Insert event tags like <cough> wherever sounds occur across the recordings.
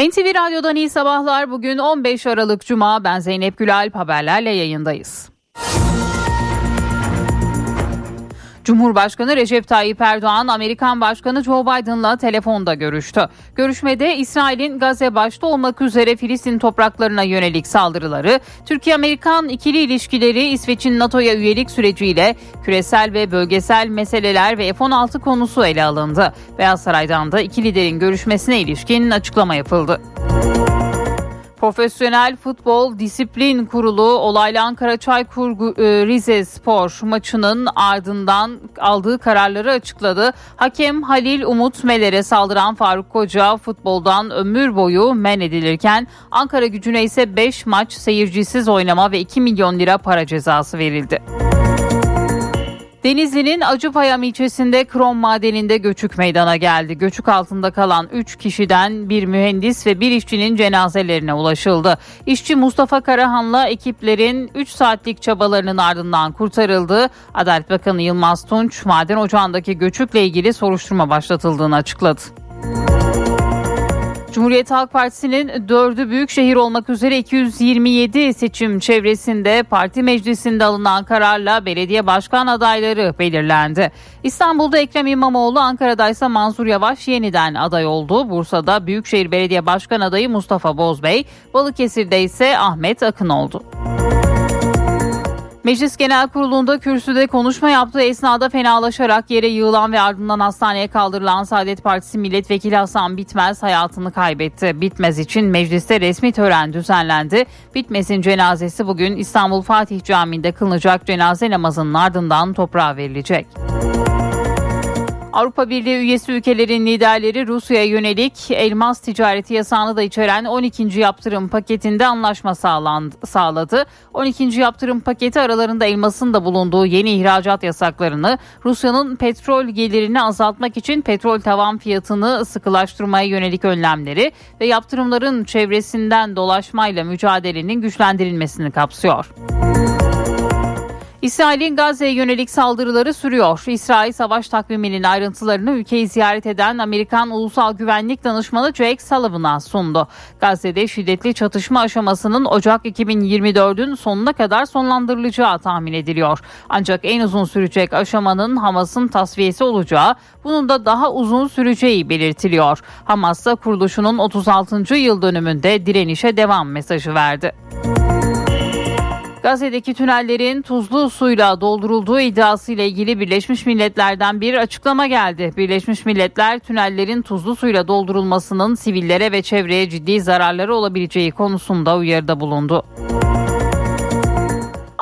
NTV Radyo'dan iyi sabahlar. Bugün 15 Aralık Cuma. Ben Zeynep Gülalp haberlerle yayındayız. Cumhurbaşkanı Recep Tayyip Erdoğan Amerikan Başkanı Joe Biden'la telefonda görüştü. Görüşmede İsrail'in Gazze başta olmak üzere Filistin topraklarına yönelik saldırıları, Türkiye-Amerikan ikili ilişkileri, İsveç'in NATO'ya üyelik süreciyle küresel ve bölgesel meseleler ve F-16 konusu ele alındı. Beyaz Saray'dan da iki liderin görüşmesine ilişkin açıklama yapıldı. Profesyonel Futbol Disiplin Kurulu olaylı Ankara Çaykur e, Rize Spor maçının ardından aldığı kararları açıkladı. Hakem Halil Umut Meler'e saldıran Faruk Koca futboldan ömür boyu men edilirken Ankara gücüne ise 5 maç seyircisiz oynama ve 2 milyon lira para cezası verildi. Denizli'nin Acıpayam ilçesinde krom madeninde göçük meydana geldi. Göçük altında kalan 3 kişiden bir mühendis ve bir işçinin cenazelerine ulaşıldı. İşçi Mustafa Karahan'la ekiplerin 3 saatlik çabalarının ardından kurtarıldı. Adalet Bakanı Yılmaz Tunç maden ocağındaki göçükle ilgili soruşturma başlatıldığını açıkladı. Cumhuriyet Halk Partisi'nin dördü büyük şehir olmak üzere 227 seçim çevresinde parti meclisinde alınan kararla belediye başkan adayları belirlendi. İstanbul'da Ekrem İmamoğlu, Ankara'da ise Mansur Yavaş yeniden aday oldu. Bursa'da Büyükşehir Belediye Başkan adayı Mustafa Bozbey, Balıkesir'de ise Ahmet Akın oldu. Meclis Genel Kurulu'nda kürsüde konuşma yaptığı esnada fenalaşarak yere yığılan ve ardından hastaneye kaldırılan Saadet Partisi Milletvekili Hasan Bitmez hayatını kaybetti. Bitmez için mecliste resmi tören düzenlendi. Bitmez'in cenazesi bugün İstanbul Fatih Camii'nde kılınacak cenaze namazının ardından toprağa verilecek. Avrupa Birliği üyesi ülkelerin liderleri Rusya'ya yönelik elmas ticareti yasağını da içeren 12. yaptırım paketinde anlaşma sağlandı, sağladı. 12. yaptırım paketi aralarında elmasın da bulunduğu yeni ihracat yasaklarını, Rusya'nın petrol gelirini azaltmak için petrol tavan fiyatını sıkılaştırmaya yönelik önlemleri ve yaptırımların çevresinden dolaşmayla mücadelenin güçlendirilmesini kapsıyor. İsrail'in Gazze'ye yönelik saldırıları sürüyor. İsrail savaş takviminin ayrıntılarını ülkeyi ziyaret eden Amerikan Ulusal Güvenlik Danışmanı Jake Sullivan'a sundu. Gazze'de şiddetli çatışma aşamasının Ocak 2024'ün sonuna kadar sonlandırılacağı tahmin ediliyor. Ancak en uzun sürecek aşamanın Hamas'ın tasfiyesi olacağı, bunun da daha uzun süreceği belirtiliyor. Hamas da kuruluşunun 36. yıl dönümünde direnişe devam mesajı verdi. Gazze'deki tünellerin tuzlu suyla doldurulduğu iddiasıyla ilgili Birleşmiş Milletler'den bir açıklama geldi. Birleşmiş Milletler tünellerin tuzlu suyla doldurulmasının sivillere ve çevreye ciddi zararları olabileceği konusunda uyarıda bulundu.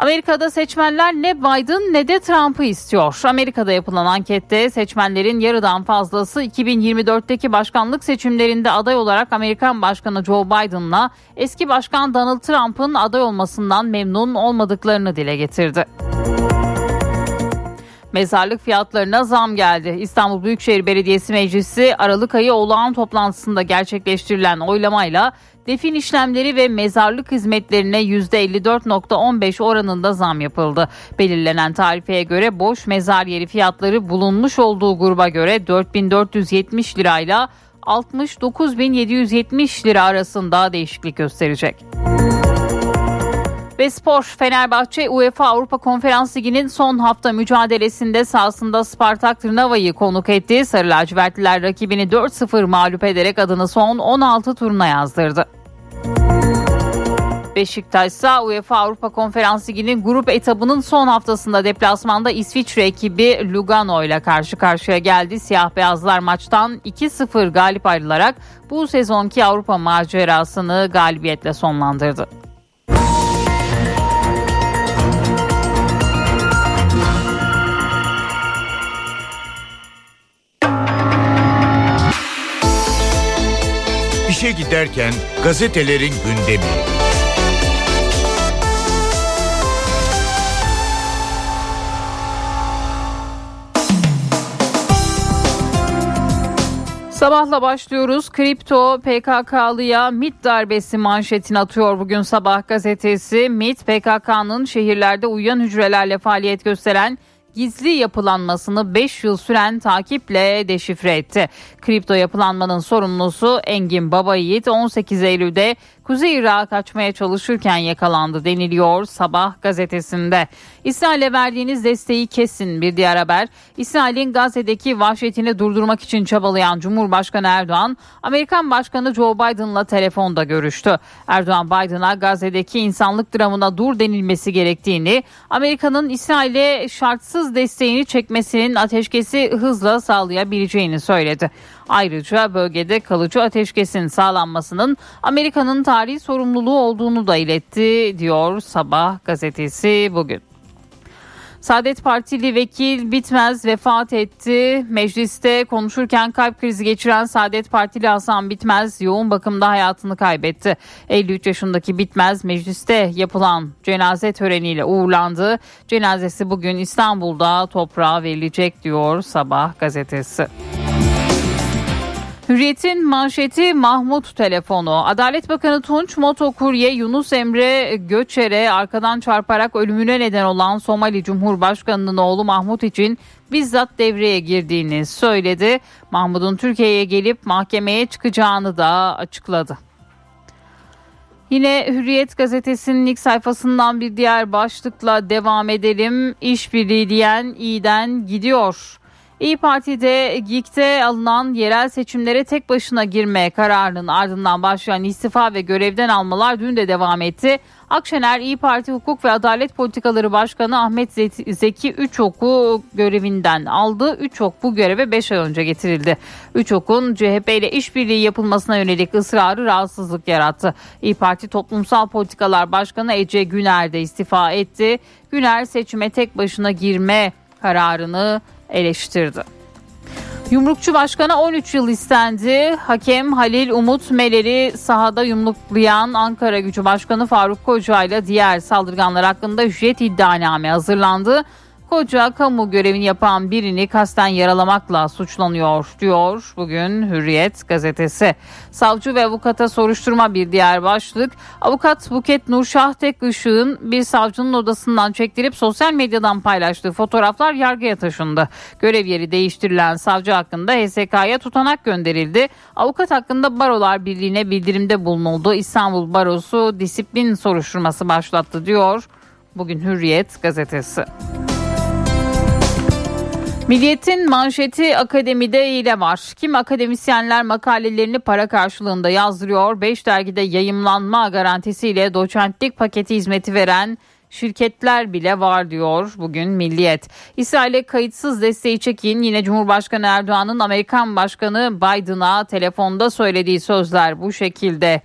Amerika'da seçmenler ne Biden ne de Trump'ı istiyor. Amerika'da yapılan ankette seçmenlerin yarıdan fazlası 2024'teki başkanlık seçimlerinde aday olarak Amerikan Başkanı Joe Biden'la eski başkan Donald Trump'ın aday olmasından memnun olmadıklarını dile getirdi. Mezarlık fiyatlarına zam geldi. İstanbul Büyükşehir Belediyesi Meclisi Aralık ayı olağan toplantısında gerçekleştirilen oylamayla defin işlemleri ve mezarlık hizmetlerine %54.15 oranında zam yapıldı. Belirlenen tarifeye göre boş mezar yeri fiyatları bulunmuş olduğu gruba göre 4470 lirayla 69.770 lira arasında değişiklik gösterecek. Ve spor Fenerbahçe UEFA Avrupa Konferans Ligi'nin son hafta mücadelesinde sahasında Spartak Trnava'yı konuk etti. Sarı lacivertliler rakibini 4-0 mağlup ederek adını son 16 turuna yazdırdı. Beşiktaş ise UEFA Avrupa Konferans Ligi'nin grup etabının son haftasında deplasmanda İsviçre ekibi Lugano ile karşı karşıya geldi. Siyah beyazlar maçtan 2-0 galip ayrılarak bu sezonki Avrupa macerasını galibiyetle sonlandırdı. İşe giderken gazetelerin gündemi. Sabahla başlıyoruz. Kripto PKK'lıya MIT darbesi manşetini atıyor bugün sabah gazetesi. MIT PKK'nın şehirlerde uyuyan hücrelerle faaliyet gösteren gizli yapılanmasını 5 yıl süren takiple deşifre etti. Kripto yapılanmanın sorumlusu Engin Babayiğit 18 Eylül'de Kuzey Irak'a kaçmaya çalışırken yakalandı deniliyor Sabah gazetesinde. İsrail'e verdiğiniz desteği kesin bir diğer haber. İsrail'in Gazze'deki vahşetini durdurmak için çabalayan Cumhurbaşkanı Erdoğan, Amerikan Başkanı Joe Biden'la telefonda görüştü. Erdoğan Biden'a Gazze'deki insanlık dramına dur denilmesi gerektiğini, Amerika'nın İsrail'e şartsız desteğini çekmesinin ateşkesi hızla sağlayabileceğini söyledi. Ayrıca bölgede kalıcı ateşkesin sağlanmasının Amerika'nın tarihi sorumluluğu olduğunu da iletti diyor Sabah gazetesi bugün. Saadet Partili vekil Bitmez vefat etti. Mecliste konuşurken kalp krizi geçiren Saadet Partili Hasan Bitmez yoğun bakımda hayatını kaybetti. 53 yaşındaki Bitmez mecliste yapılan cenaze töreniyle uğurlandı. Cenazesi bugün İstanbul'da toprağa verilecek diyor Sabah gazetesi. Hürriyet'in manşeti Mahmut telefonu. Adalet Bakanı Tunç motokurye Yunus Emre Göçer'e arkadan çarparak ölümüne neden olan Somali Cumhurbaşkanı'nın oğlu Mahmut için bizzat devreye girdiğini söyledi. Mahmut'un Türkiye'ye gelip mahkemeye çıkacağını da açıkladı. Yine Hürriyet gazetesinin ilk sayfasından bir diğer başlıkla devam edelim. İşbirliği diyen iyiden gidiyor. İyi Parti'de GİK'te alınan yerel seçimlere tek başına girme kararının ardından başlayan istifa ve görevden almalar dün de devam etti. Akşener İyi Parti Hukuk ve Adalet Politikaları Başkanı Ahmet Zeki Üçok'u görevinden aldı. Üçok bu göreve 5 ay önce getirildi. Üçok'un CHP ile işbirliği yapılmasına yönelik ısrarı rahatsızlık yarattı. İyi Parti Toplumsal Politikalar Başkanı Ece Güner de istifa etti. Güner seçime tek başına girme kararını eleştirdi. Yumrukçu başkana 13 yıl istendi. Hakem Halil Umut Meler'i sahada yumruklayan Ankara Gücü Başkanı Faruk Koca ile diğer saldırganlar hakkında hücret iddianame hazırlandı. Koca kamu görevini yapan birini kasten yaralamakla suçlanıyor diyor bugün Hürriyet gazetesi. Savcı ve avukata soruşturma bir diğer başlık. Avukat Buket Nurşah Tek Işık'ın bir savcının odasından çektirip sosyal medyadan paylaştığı fotoğraflar yargıya taşındı. Görev yeri değiştirilen savcı hakkında HSK'ya tutanak gönderildi. Avukat hakkında Barolar Birliği'ne bildirimde bulunuldu. İstanbul Barosu disiplin soruşturması başlattı diyor. Bugün Hürriyet gazetesi. Milliyetin manşeti akademide hile var. Kim akademisyenler makalelerini para karşılığında yazdırıyor. 5 dergide yayımlanma garantisiyle doçentlik paketi hizmeti veren şirketler bile var diyor bugün Milliyet. İsrail'e kayıtsız desteği çekin yine Cumhurbaşkanı Erdoğan'ın Amerikan Başkanı Biden'a telefonda söylediği sözler bu şekilde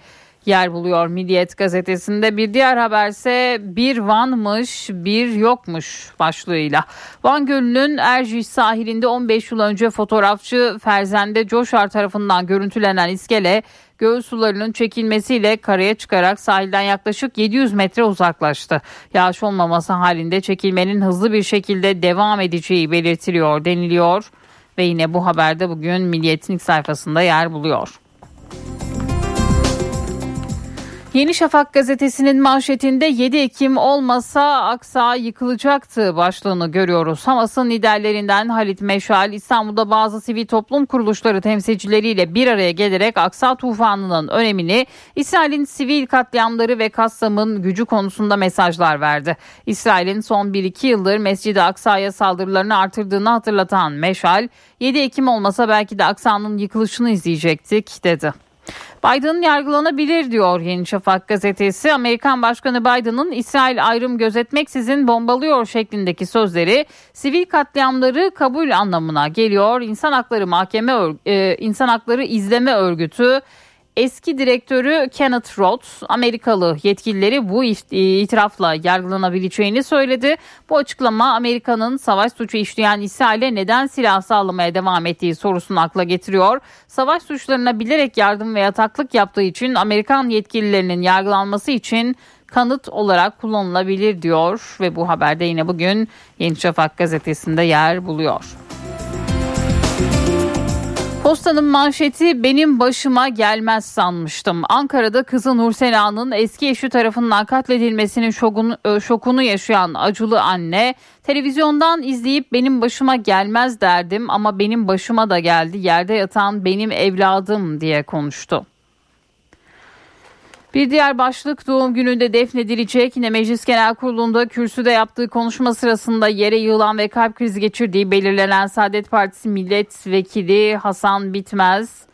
yer buluyor Milliyet gazetesinde. Bir diğer haberse bir Van'mış bir yokmuş başlığıyla. Van Gölü'nün Erciş sahilinde 15 yıl önce fotoğrafçı Ferzende Coşar tarafından görüntülenen iskele göl sularının çekilmesiyle karaya çıkarak sahilden yaklaşık 700 metre uzaklaştı. Yağış olmaması halinde çekilmenin hızlı bir şekilde devam edeceği belirtiliyor deniliyor ve yine bu haberde bugün Milliyet'in ilk sayfasında yer buluyor. Yeni Şafak gazetesinin manşetinde 7 Ekim olmasa Aksa yıkılacaktı başlığını görüyoruz. Hamas'ın liderlerinden Halit Meşal İstanbul'da bazı sivil toplum kuruluşları temsilcileriyle bir araya gelerek Aksa tufanının önemini İsrail'in sivil katliamları ve Kassam'ın gücü konusunda mesajlar verdi. İsrail'in son 1-2 yıldır Mescid-i Aksa'ya saldırılarını artırdığını hatırlatan Meşal 7 Ekim olmasa belki de Aksa'nın yıkılışını izleyecektik dedi. Biden yargılanabilir diyor Yeni Şafak gazetesi. Amerikan Başkanı Biden'ın İsrail ayrım gözetmeksizin bombalıyor şeklindeki sözleri sivil katliamları kabul anlamına geliyor. İnsan Hakları Mahkeme e, İnsan Hakları İzleme Örgütü Eski direktörü Kenneth Roth Amerikalı yetkilileri bu itirafla yargılanabileceğini söyledi. Bu açıklama Amerika'nın savaş suçu işleyen İsrail'e neden silah sağlamaya devam ettiği sorusunu akla getiriyor. Savaş suçlarına bilerek yardım ve yataklık yaptığı için Amerikan yetkililerinin yargılanması için kanıt olarak kullanılabilir diyor ve bu haberde yine bugün Yeni Şafak gazetesinde yer buluyor. Postanın manşeti benim başıma gelmez sanmıştım. Ankara'da kızı Nursela'nın eski eşi tarafından katledilmesinin e, şokunu yaşayan acılı anne televizyondan izleyip benim başıma gelmez derdim ama benim başıma da geldi yerde yatan benim evladım diye konuştu. Bir diğer başlık doğum gününde defnedilecek. Yine Meclis Genel Kurulu'nda kürsüde yaptığı konuşma sırasında yere yığılan ve kalp krizi geçirdiği belirlenen Saadet Partisi milletvekili Hasan Bitmez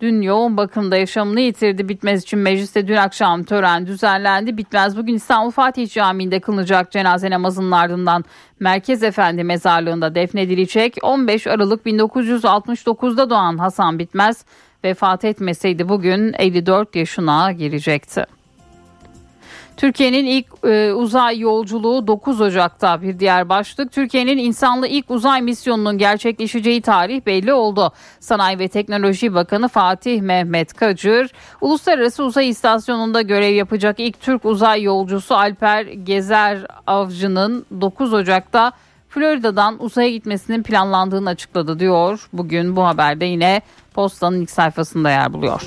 dün yoğun bakımda yaşamını yitirdi. Bitmez için mecliste dün akşam tören düzenlendi. Bitmez bugün İstanbul Fatih Camii'nde kılınacak cenaze namazının ardından Merkez Efendi mezarlığında defnedilecek. 15 Aralık 1969'da doğan Hasan Bitmez vefat etmeseydi bugün 54 yaşına girecekti. Türkiye'nin ilk e, uzay yolculuğu 9 Ocak'ta bir diğer başlık. Türkiye'nin insanlı ilk uzay misyonunun gerçekleşeceği tarih belli oldu. Sanayi ve Teknoloji Bakanı Fatih Mehmet Kacır, Uluslararası Uzay İstasyonu'nda görev yapacak ilk Türk uzay yolcusu Alper Gezer Avcı'nın 9 Ocak'ta Florida'dan uzaya gitmesinin planlandığını açıkladı diyor. Bugün bu haberde yine Posta'nın ilk sayfasında yer buluyor.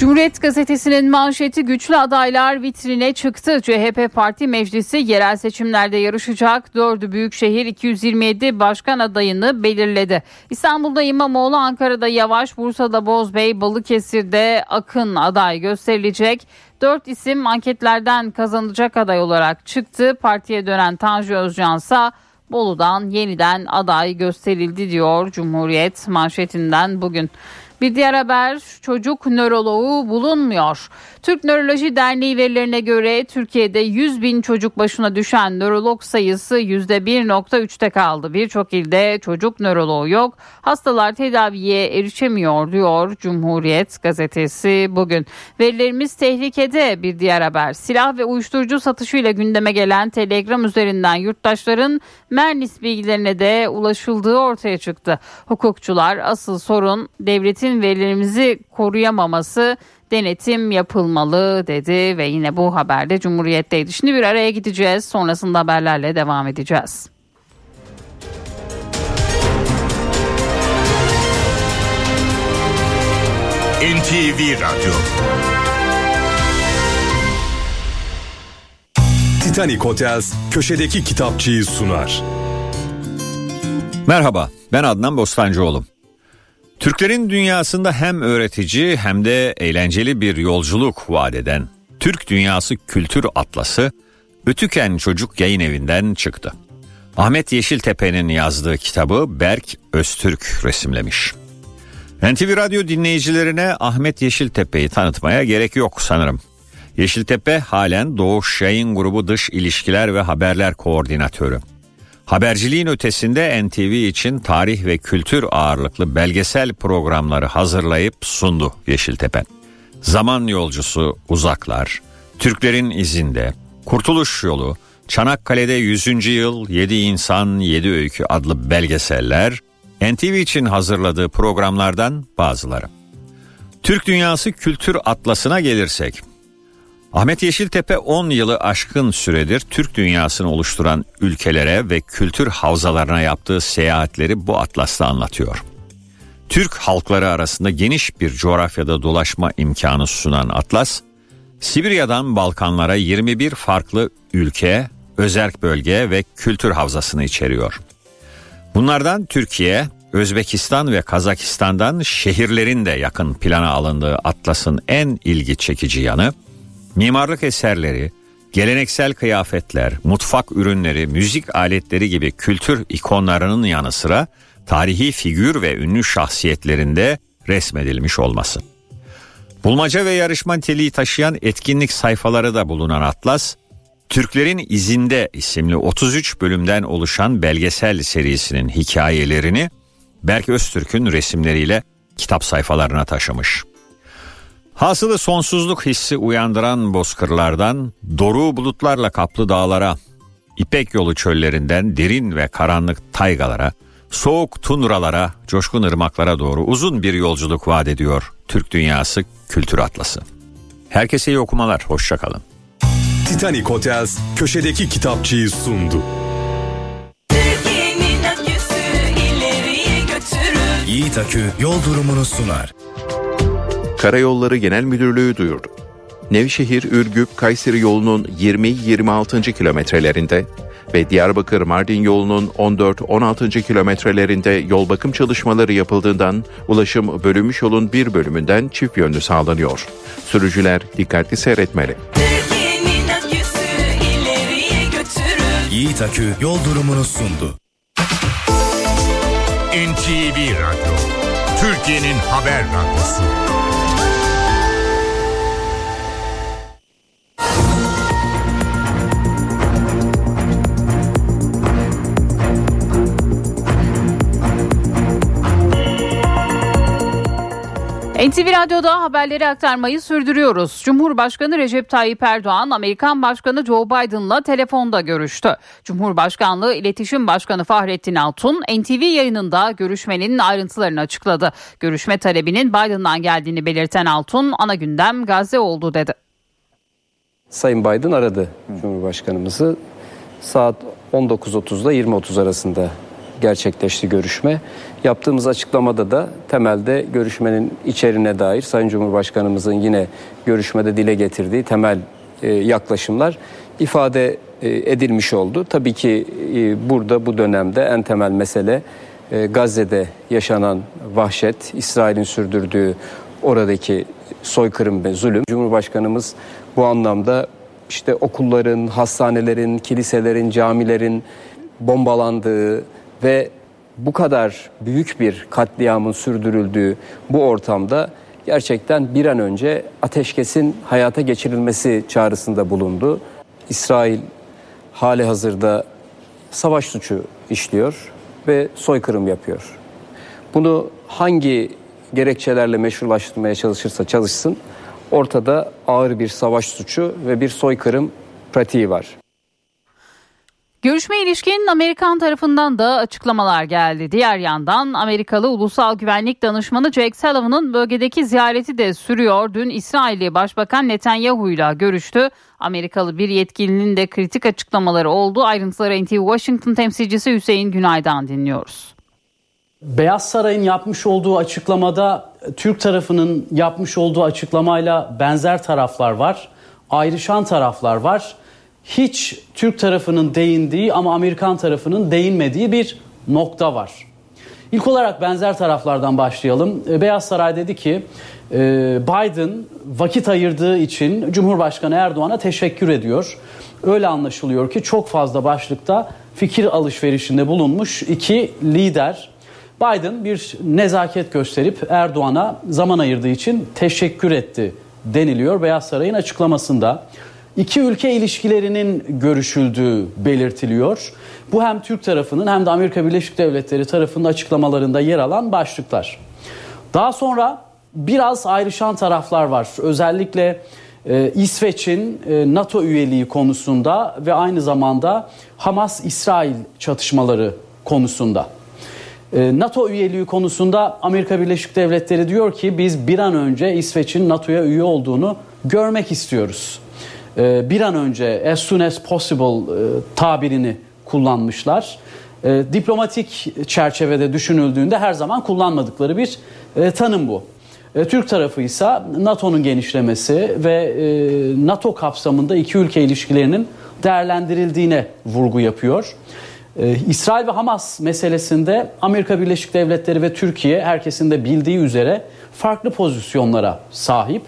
Cumhuriyet gazetesinin manşeti güçlü adaylar vitrine çıktı. CHP Parti Meclisi yerel seçimlerde yarışacak. Dördü büyükşehir 227 başkan adayını belirledi. İstanbul'da İmamoğlu, Ankara'da Yavaş, Bursa'da Bozbey, Balıkesir'de Akın aday gösterilecek. Dört isim anketlerden kazanacak aday olarak çıktı. Partiye dönen Tanju Özcan ise Bolu'dan yeniden aday gösterildi diyor Cumhuriyet manşetinden bugün. Bir diğer haber çocuk nöroloğu bulunmuyor. Türk Nöroloji Derneği verilerine göre Türkiye'de 100 bin çocuk başına düşen nörolog sayısı %1.3'te kaldı. Birçok ilde çocuk nöroloğu yok. Hastalar tedaviye erişemiyor diyor Cumhuriyet gazetesi bugün. Verilerimiz tehlikede bir diğer haber. Silah ve uyuşturucu satışıyla gündeme gelen Telegram üzerinden yurttaşların Mernis bilgilerine de ulaşıldığı ortaya çıktı. Hukukçular asıl sorun devletin verilerimizi koruyamaması denetim yapılmalı dedi ve yine bu haberde Cumhuriyet'teydi. Şimdi bir araya gideceğiz sonrasında haberlerle devam edeceğiz. NTV Radyo Titanic Hotels köşedeki kitapçıyı sunar. Merhaba ben Adnan Bostancıoğlu. Türklerin dünyasında hem öğretici hem de eğlenceli bir yolculuk vaat eden Türk Dünyası Kültür Atlası Ötüken Çocuk Yayın Evi'nden çıktı. Ahmet Yeşiltepe'nin yazdığı kitabı Berk Öztürk resimlemiş. NTV Radyo dinleyicilerine Ahmet Yeşiltepe'yi tanıtmaya gerek yok sanırım. Yeşiltepe halen Doğuş Yayın Grubu Dış İlişkiler ve Haberler Koordinatörü. Haberciliğin ötesinde NTV için tarih ve kültür ağırlıklı belgesel programları hazırlayıp sundu Yeşiltepe. Zaman Yolcusu Uzaklar, Türklerin İzinde, Kurtuluş Yolu, Çanakkale'de 100. Yıl 7 İnsan 7 Öykü adlı belgeseller NTV için hazırladığı programlardan bazıları. Türk Dünyası Kültür Atlası'na gelirsek Ahmet Yeşiltepe 10 yılı aşkın süredir Türk dünyasını oluşturan ülkelere ve kültür havzalarına yaptığı seyahatleri bu atlasta anlatıyor. Türk halkları arasında geniş bir coğrafyada dolaşma imkanı sunan atlas, Sibirya'dan Balkanlara 21 farklı ülke, özerk bölge ve kültür havzasını içeriyor. Bunlardan Türkiye, Özbekistan ve Kazakistan'dan şehirlerin de yakın plana alındığı atlasın en ilgi çekici yanı, mimarlık eserleri, geleneksel kıyafetler, mutfak ürünleri, müzik aletleri gibi kültür ikonlarının yanı sıra tarihi figür ve ünlü şahsiyetlerinde resmedilmiş olması. Bulmaca ve yarışma niteliği taşıyan etkinlik sayfaları da bulunan Atlas, Türklerin İzinde isimli 33 bölümden oluşan belgesel serisinin hikayelerini Berk Öztürk'ün resimleriyle kitap sayfalarına taşımış. Hasılı sonsuzluk hissi uyandıran bozkırlardan doru bulutlarla kaplı dağlara, İpek yolu çöllerinden derin ve karanlık taygalara, soğuk tunralara, coşkun ırmaklara doğru uzun bir yolculuk vaat ediyor Türk Dünyası Kültür Atlası. Herkese iyi okumalar, hoşçakalın. Titanic Hotels köşedeki kitapçıyı sundu. Yiğit Akü yol durumunu sunar. Karayolları Genel Müdürlüğü duyurdu. Nevşehir Ürgüp Kayseri yolunun 20-26. kilometrelerinde ve Diyarbakır Mardin yolunun 14-16. kilometrelerinde yol bakım çalışmaları yapıldığından ulaşım bölünmüş yolun bir bölümünden çift yönlü sağlanıyor. Sürücüler dikkatli seyretmeli. Yiğit Akü yol durumunu sundu. NTV Radyo, Türkiye'nin haber radyosu. NTV Radyo'da haberleri aktarmayı sürdürüyoruz. Cumhurbaşkanı Recep Tayyip Erdoğan, Amerikan Başkanı Joe Biden'la telefonda görüştü. Cumhurbaşkanlığı İletişim Başkanı Fahrettin Altun, NTV yayınında görüşmenin ayrıntılarını açıkladı. Görüşme talebinin Biden'dan geldiğini belirten Altun, ana gündem Gazze oldu dedi. Sayın Biden aradı Cumhurbaşkanımızı. Saat 19.30'da 20.30 arasında gerçekleşti görüşme. Yaptığımız açıklamada da temelde görüşmenin içeriğine dair Sayın Cumhurbaşkanımızın yine görüşmede dile getirdiği temel e, yaklaşımlar ifade e, edilmiş oldu. Tabii ki e, burada bu dönemde en temel mesele Gazze'de yaşanan vahşet, İsrail'in sürdürdüğü oradaki soykırım ve zulüm. Cumhurbaşkanımız bu anlamda işte okulların, hastanelerin, kiliselerin, camilerin bombalandığı ve bu kadar büyük bir katliamın sürdürüldüğü bu ortamda gerçekten bir an önce ateşkesin hayata geçirilmesi çağrısında bulundu. İsrail hali hazırda savaş suçu işliyor ve soykırım yapıyor. Bunu hangi gerekçelerle meşrulaştırmaya çalışırsa çalışsın ortada ağır bir savaş suçu ve bir soykırım pratiği var. Görüşme ilişkin Amerikan tarafından da açıklamalar geldi. Diğer yandan Amerikalı Ulusal Güvenlik Danışmanı Jake Sullivan'ın bölgedeki ziyareti de sürüyor. Dün İsrailli Başbakan Netanyahu ile görüştü. Amerikalı bir yetkilinin de kritik açıklamaları oldu. Ayrıntıları NTV Washington temsilcisi Hüseyin Günay'dan dinliyoruz. Beyaz Saray'ın yapmış olduğu açıklamada Türk tarafının yapmış olduğu açıklamayla benzer taraflar var. Ayrışan taraflar var. Hiç Türk tarafının değindiği ama Amerikan tarafının değinmediği bir nokta var. İlk olarak benzer taraflardan başlayalım. E, Beyaz Saray dedi ki e, Biden vakit ayırdığı için Cumhurbaşkanı Erdoğan'a teşekkür ediyor. Öyle anlaşılıyor ki çok fazla başlıkta fikir alışverişinde bulunmuş iki lider Biden bir nezaket gösterip Erdoğan'a zaman ayırdığı için teşekkür etti deniliyor Beyaz Saray'ın açıklamasında. İki ülke ilişkilerinin görüşüldüğü belirtiliyor. Bu hem Türk tarafının hem de Amerika Birleşik Devletleri tarafının açıklamalarında yer alan başlıklar. Daha sonra biraz ayrışan taraflar var. Özellikle e, İsveç'in e, NATO üyeliği konusunda ve aynı zamanda Hamas-İsrail çatışmaları konusunda. E, NATO üyeliği konusunda Amerika Birleşik Devletleri diyor ki biz bir an önce İsveç'in NATO'ya üye olduğunu görmek istiyoruz. E, bir an önce as soon as possible e, tabirini kullanmışlar. E, diplomatik çerçevede düşünüldüğünde her zaman kullanmadıkları bir e, tanım bu. Türk tarafı ise NATO'nun genişlemesi ve e, NATO kapsamında iki ülke ilişkilerinin değerlendirildiğine vurgu yapıyor. Ee, İsrail ve Hamas meselesinde Amerika Birleşik Devletleri ve Türkiye herkesin de bildiği üzere farklı pozisyonlara sahip.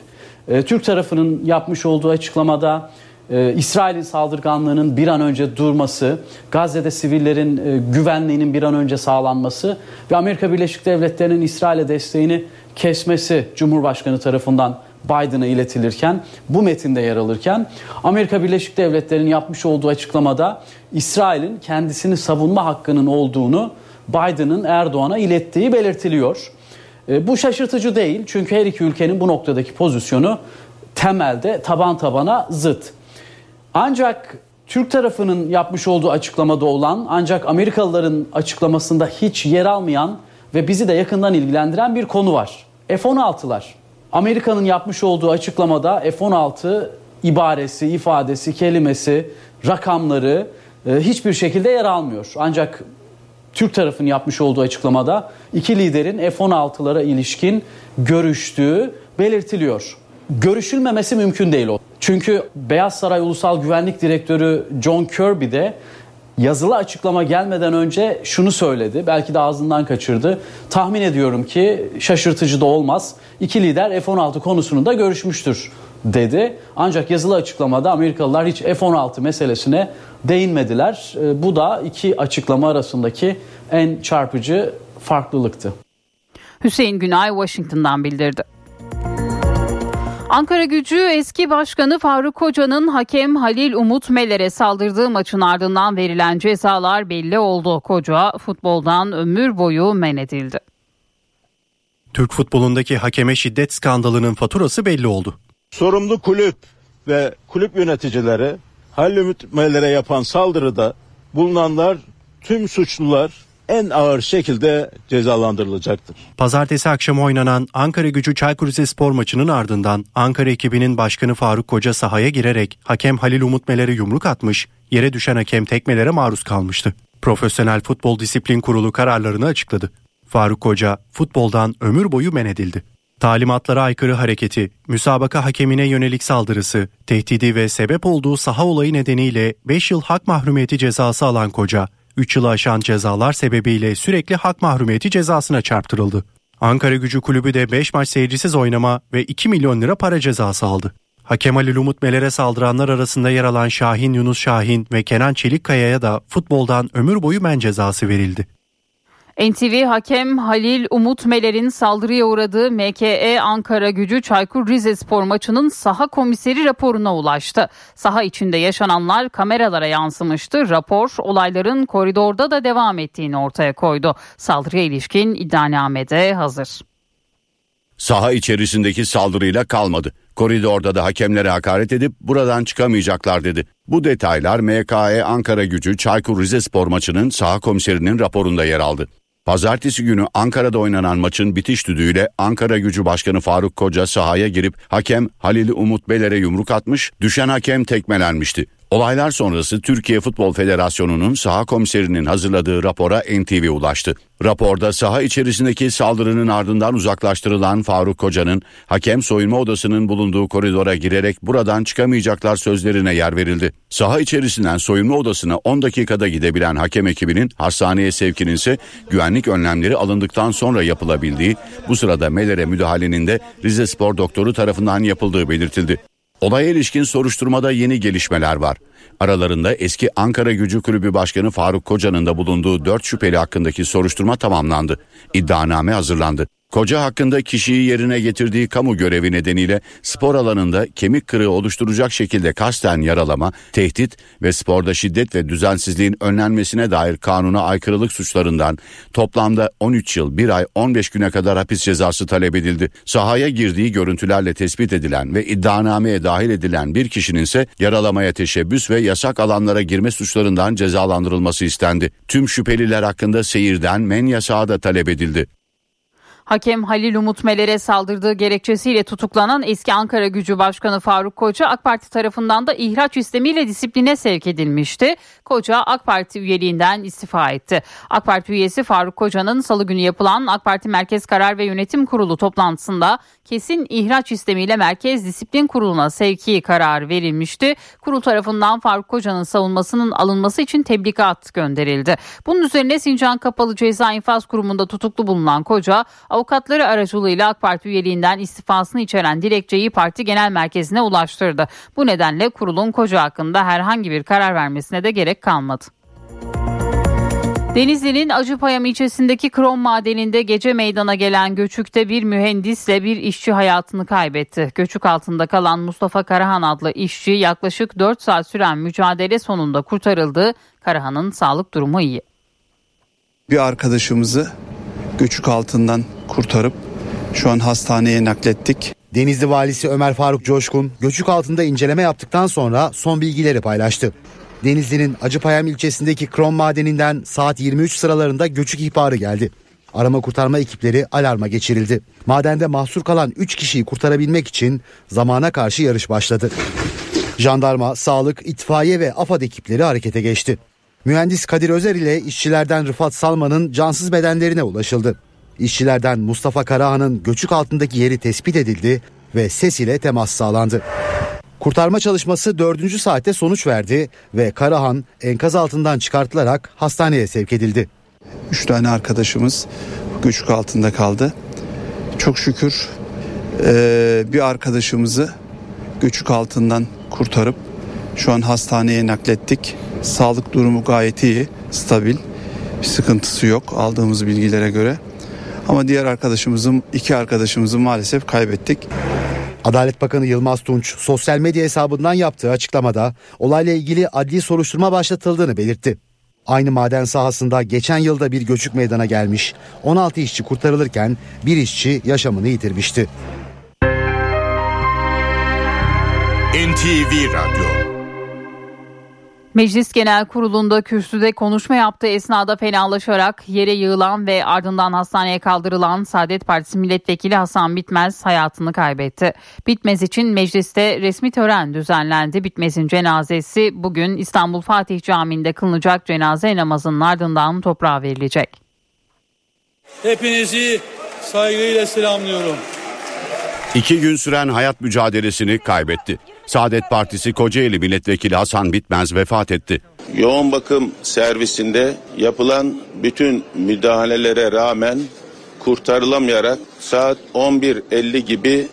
Ee, Türk tarafının yapmış olduğu açıklamada e, İsrail'in saldırganlığının bir an önce durması, Gazze'de sivillerin e, güvenliğinin bir an önce sağlanması ve Amerika Birleşik Devletleri'nin İsrail'e desteğini kesmesi Cumhurbaşkanı tarafından Biden'a iletilirken bu metinde yer alırken Amerika Birleşik Devletleri'nin yapmış olduğu açıklamada İsrail'in kendisini savunma hakkının olduğunu Biden'ın Erdoğan'a ilettiği belirtiliyor. E, bu şaşırtıcı değil çünkü her iki ülkenin bu noktadaki pozisyonu temelde taban tabana zıt. Ancak Türk tarafının yapmış olduğu açıklamada olan ancak Amerikalıların açıklamasında hiç yer almayan ve bizi de yakından ilgilendiren bir konu var. F-16'lar. Amerika'nın yapmış olduğu açıklamada F-16 ibaresi, ifadesi, kelimesi, rakamları e, hiçbir şekilde yer almıyor. Ancak Türk tarafının yapmış olduğu açıklamada iki liderin F-16'lara ilişkin görüştüğü belirtiliyor. Görüşülmemesi mümkün değil o. Çünkü Beyaz Saray Ulusal Güvenlik Direktörü John Kirby de yazılı açıklama gelmeden önce şunu söyledi. Belki de ağzından kaçırdı. Tahmin ediyorum ki şaşırtıcı da olmaz. İki lider F-16 konusunu da görüşmüştür dedi. Ancak yazılı açıklamada Amerikalılar hiç F-16 meselesine değinmediler. E, Bu da iki açıklama arasındaki en çarpıcı farklılıktı. Hüseyin Günay Washington'dan bildirdi. Ankara gücü eski başkanı Faruk Koca'nın hakem Halil Umut Meler'e saldırdığı maçın ardından verilen cezalar belli oldu. Koca futboldan ömür boyu men edildi. Türk futbolundaki hakeme şiddet skandalının faturası belli oldu. sorumlu kulüp ve kulüp yöneticileri Halil Ümit Meler'e yapan saldırıda bulunanlar tüm suçlular en ağır şekilde cezalandırılacaktır. Pazartesi akşamı oynanan Ankara gücü Çaykur Rizespor maçının ardından Ankara ekibinin başkanı Faruk Koca sahaya girerek hakem Halil Umut Meler'e yumruk atmış, yere düşen hakem tekmelere maruz kalmıştı. Profesyonel Futbol Disiplin Kurulu kararlarını açıkladı. Faruk Koca futboldan ömür boyu men edildi. Talimatlara aykırı hareketi, müsabaka hakemine yönelik saldırısı, tehdidi ve sebep olduğu saha olayı nedeniyle 5 yıl hak mahrumiyeti cezası alan Koca, 3 yılı aşan cezalar sebebiyle sürekli hak mahrumiyeti cezasına çarptırıldı. Ankara Gücü Kulübü de 5 maç seyircisiz oynama ve 2 milyon lira para cezası aldı. Hakem Ali Umut Meler'e saldıranlar arasında yer alan Şahin Yunus Şahin ve Kenan Çelikkaya'ya da futboldan ömür boyu men cezası verildi. NTV hakem Halil Umut Meler'in saldırıya uğradığı MKE Ankara gücü Çaykur Rizespor maçının saha komiseri raporuna ulaştı. Saha içinde yaşananlar kameralara yansımıştı. Rapor olayların koridorda da devam ettiğini ortaya koydu. Saldırıya ilişkin iddianamede hazır. Saha içerisindeki saldırıyla kalmadı. Koridorda da hakemlere hakaret edip buradan çıkamayacaklar dedi. Bu detaylar MKE Ankara gücü Çaykur Rizespor maçının saha komiserinin raporunda yer aldı. Pazartesi günü Ankara'da oynanan maçın bitiş düdüğüyle Ankara Gücü Başkanı Faruk Koca sahaya girip hakem Halil Umut Beler'e yumruk atmış, düşen hakem tekmelenmişti. Olaylar sonrası Türkiye Futbol Federasyonu'nun saha komiserinin hazırladığı rapora NTV ulaştı. Raporda saha içerisindeki saldırının ardından uzaklaştırılan Faruk Koca'nın hakem soyunma odasının bulunduğu koridora girerek buradan çıkamayacaklar sözlerine yer verildi. Saha içerisinden soyunma odasına 10 dakikada gidebilen hakem ekibinin hastaneye sevkinin ise güvenlik önlemleri alındıktan sonra yapılabildiği, bu sırada Meler'e müdahalenin de Rize Spor doktoru tarafından yapıldığı belirtildi. Olaya ilişkin soruşturmada yeni gelişmeler var. Aralarında eski Ankara Gücü Kulübü Başkanı Faruk Koca'nın da bulunduğu 4 şüpheli hakkındaki soruşturma tamamlandı. İddianame hazırlandı. Koca hakkında kişiyi yerine getirdiği kamu görevi nedeniyle spor alanında kemik kırığı oluşturacak şekilde kasten yaralama, tehdit ve sporda şiddet ve düzensizliğin önlenmesine dair kanuna aykırılık suçlarından toplamda 13 yıl 1 ay 15 güne kadar hapis cezası talep edildi. Sahaya girdiği görüntülerle tespit edilen ve iddianameye dahil edilen bir kişinin ise yaralamaya teşebbüs ve yasak alanlara girme suçlarından cezalandırılması istendi. Tüm şüpheliler hakkında seyirden men yasağı da talep edildi. Hakem Halil Umut Meler'e saldırdığı gerekçesiyle tutuklanan eski Ankara Gücü Başkanı Faruk Koca AK Parti tarafından da ihraç istemiyle disipline sevk edilmişti. Koca AK Parti üyeliğinden istifa etti. AK Parti üyesi Faruk Koca'nın salı günü yapılan AK Parti Merkez Karar ve Yönetim Kurulu toplantısında kesin ihraç istemiyle Merkez Disiplin Kurulu'na sevki kararı verilmişti. Kurul tarafından Faruk Koca'nın savunmasının alınması için tebligat gönderildi. Bunun üzerine Sincan Kapalı Ceza İnfaz Kurumu'nda tutuklu bulunan Koca avukatları aracılığıyla AK Parti üyeliğinden istifasını içeren dilekçeyi parti genel merkezine ulaştırdı. Bu nedenle kurulun Koca hakkında herhangi bir karar vermesine de gerek kalmadı. Denizli'nin Acıpayam ilçesindeki krom madeninde gece meydana gelen göçükte bir mühendisle bir işçi hayatını kaybetti. Göçük altında kalan Mustafa Karahan adlı işçi yaklaşık 4 saat süren mücadele sonunda kurtarıldı. Karahan'ın sağlık durumu iyi. Bir arkadaşımızı göçük altından kurtarıp şu an hastaneye naklettik. Denizli valisi Ömer Faruk Coşkun göçük altında inceleme yaptıktan sonra son bilgileri paylaştı. Denizli'nin Acıpayam ilçesindeki krom madeninden saat 23 sıralarında göçük ihbarı geldi. Arama kurtarma ekipleri alarma geçirildi. Madende mahsur kalan 3 kişiyi kurtarabilmek için zamana karşı yarış başladı. Jandarma, sağlık, itfaiye ve AFAD ekipleri harekete geçti. Mühendis Kadir Özer ile işçilerden Rıfat Salman'ın cansız bedenlerine ulaşıldı. İşçilerden Mustafa Karahan'ın göçük altındaki yeri tespit edildi ve ses ile temas sağlandı. Kurtarma çalışması 4. saatte sonuç verdi ve Karahan enkaz altından çıkartılarak hastaneye sevk edildi. Üç tane arkadaşımız göçük altında kaldı. Çok şükür e, bir arkadaşımızı göçük altından kurtarıp şu an hastaneye naklettik. Sağlık durumu gayet iyi, stabil. Bir sıkıntısı yok aldığımız bilgilere göre. Ama diğer arkadaşımızın, iki arkadaşımızı maalesef kaybettik. Adalet Bakanı Yılmaz Tunç sosyal medya hesabından yaptığı açıklamada olayla ilgili adli soruşturma başlatıldığını belirtti. Aynı maden sahasında geçen yılda bir göçük meydana gelmiş. 16 işçi kurtarılırken bir işçi yaşamını yitirmişti. NTV Radyo Meclis Genel Kurulu'nda kürsüde konuşma yaptığı esnada fenalaşarak yere yığılan ve ardından hastaneye kaldırılan Saadet Partisi milletvekili Hasan Bitmez hayatını kaybetti. Bitmez için mecliste resmi tören düzenlendi. Bitmez'in cenazesi bugün İstanbul Fatih Camii'nde kılınacak cenaze namazının ardından toprağa verilecek. Hepinizi saygıyla selamlıyorum. İki gün süren hayat mücadelesini kaybetti. Saadet Partisi Kocaeli Milletvekili Hasan Bitmez vefat etti. Yoğun bakım servisinde yapılan bütün müdahalelere rağmen kurtarılamayarak saat 11.50 gibi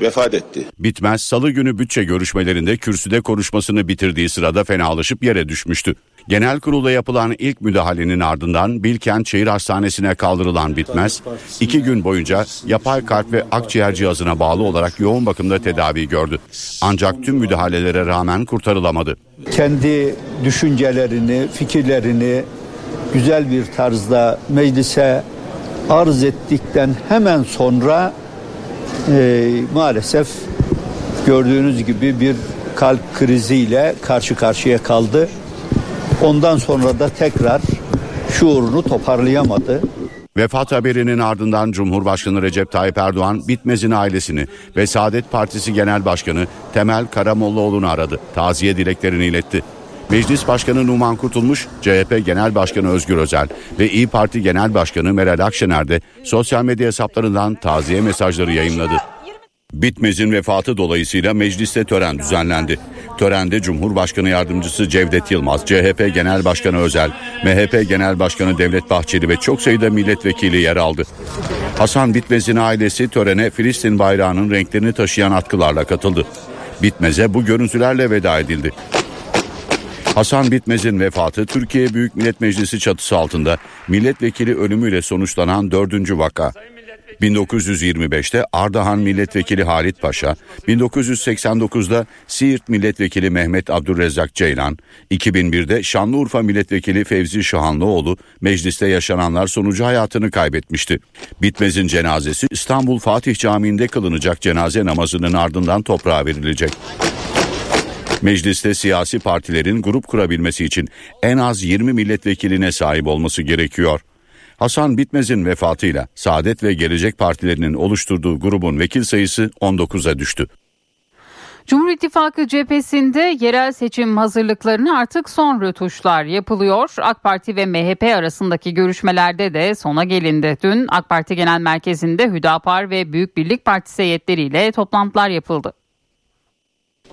vefat etti. Bitmez salı günü bütçe görüşmelerinde kürsüde konuşmasını bitirdiği sırada fenalaşıp yere düşmüştü. Genel kurulda yapılan ilk müdahalenin ardından Bilkent Şehir Hastanesi'ne kaldırılan Bitmez, iki gün boyunca yapay kalp ve akciğer cihazına bağlı olarak yoğun bakımda tedavi gördü. Ancak tüm müdahalelere rağmen kurtarılamadı. Kendi düşüncelerini, fikirlerini güzel bir tarzda meclise arz ettikten hemen sonra e, maalesef gördüğünüz gibi bir kalp kriziyle karşı karşıya kaldı. Ondan sonra da tekrar şuurunu toparlayamadı. Vefat haberinin ardından Cumhurbaşkanı Recep Tayyip Erdoğan Bitmez'in ailesini ve Saadet Partisi Genel Başkanı Temel Karamollaoğlu'nu aradı. Taziye dileklerini iletti. Meclis Başkanı Numan Kurtulmuş, CHP Genel Başkanı Özgür Özel ve İyi Parti Genel Başkanı Meral Akşener de sosyal medya hesaplarından taziye mesajları yayınladı. Bitmez'in vefatı dolayısıyla mecliste tören düzenlendi. Törende Cumhurbaşkanı Yardımcısı Cevdet Yılmaz, CHP Genel Başkanı Özel, MHP Genel Başkanı Devlet Bahçeli ve çok sayıda milletvekili yer aldı. Hasan Bitmez'in ailesi törene Filistin bayrağının renklerini taşıyan atkılarla katıldı. Bitmez'e bu görüntülerle veda edildi. Hasan Bitmez'in vefatı Türkiye Büyük Millet Meclisi çatısı altında milletvekili ölümüyle sonuçlanan dördüncü vaka. 1925'te Ardahan Milletvekili Halit Paşa, 1989'da Siirt Milletvekili Mehmet Abdurrezzak Ceylan, 2001'de Şanlıurfa Milletvekili Fevzi Şahanlıoğlu mecliste yaşananlar sonucu hayatını kaybetmişti. Bitmez'in cenazesi İstanbul Fatih Camii'nde kılınacak cenaze namazının ardından toprağa verilecek. Mecliste siyasi partilerin grup kurabilmesi için en az 20 milletvekiline sahip olması gerekiyor. Hasan Bitmez'in vefatıyla Saadet ve Gelecek Partilerinin oluşturduğu grubun vekil sayısı 19'a düştü. Cumhur İttifakı cephesinde yerel seçim hazırlıklarını artık son rötuşlar yapılıyor. AK Parti ve MHP arasındaki görüşmelerde de sona gelindi. Dün AK Parti Genel Merkezi'nde Hüdapar ve Büyük Birlik Partisi heyetleriyle toplantılar yapıldı.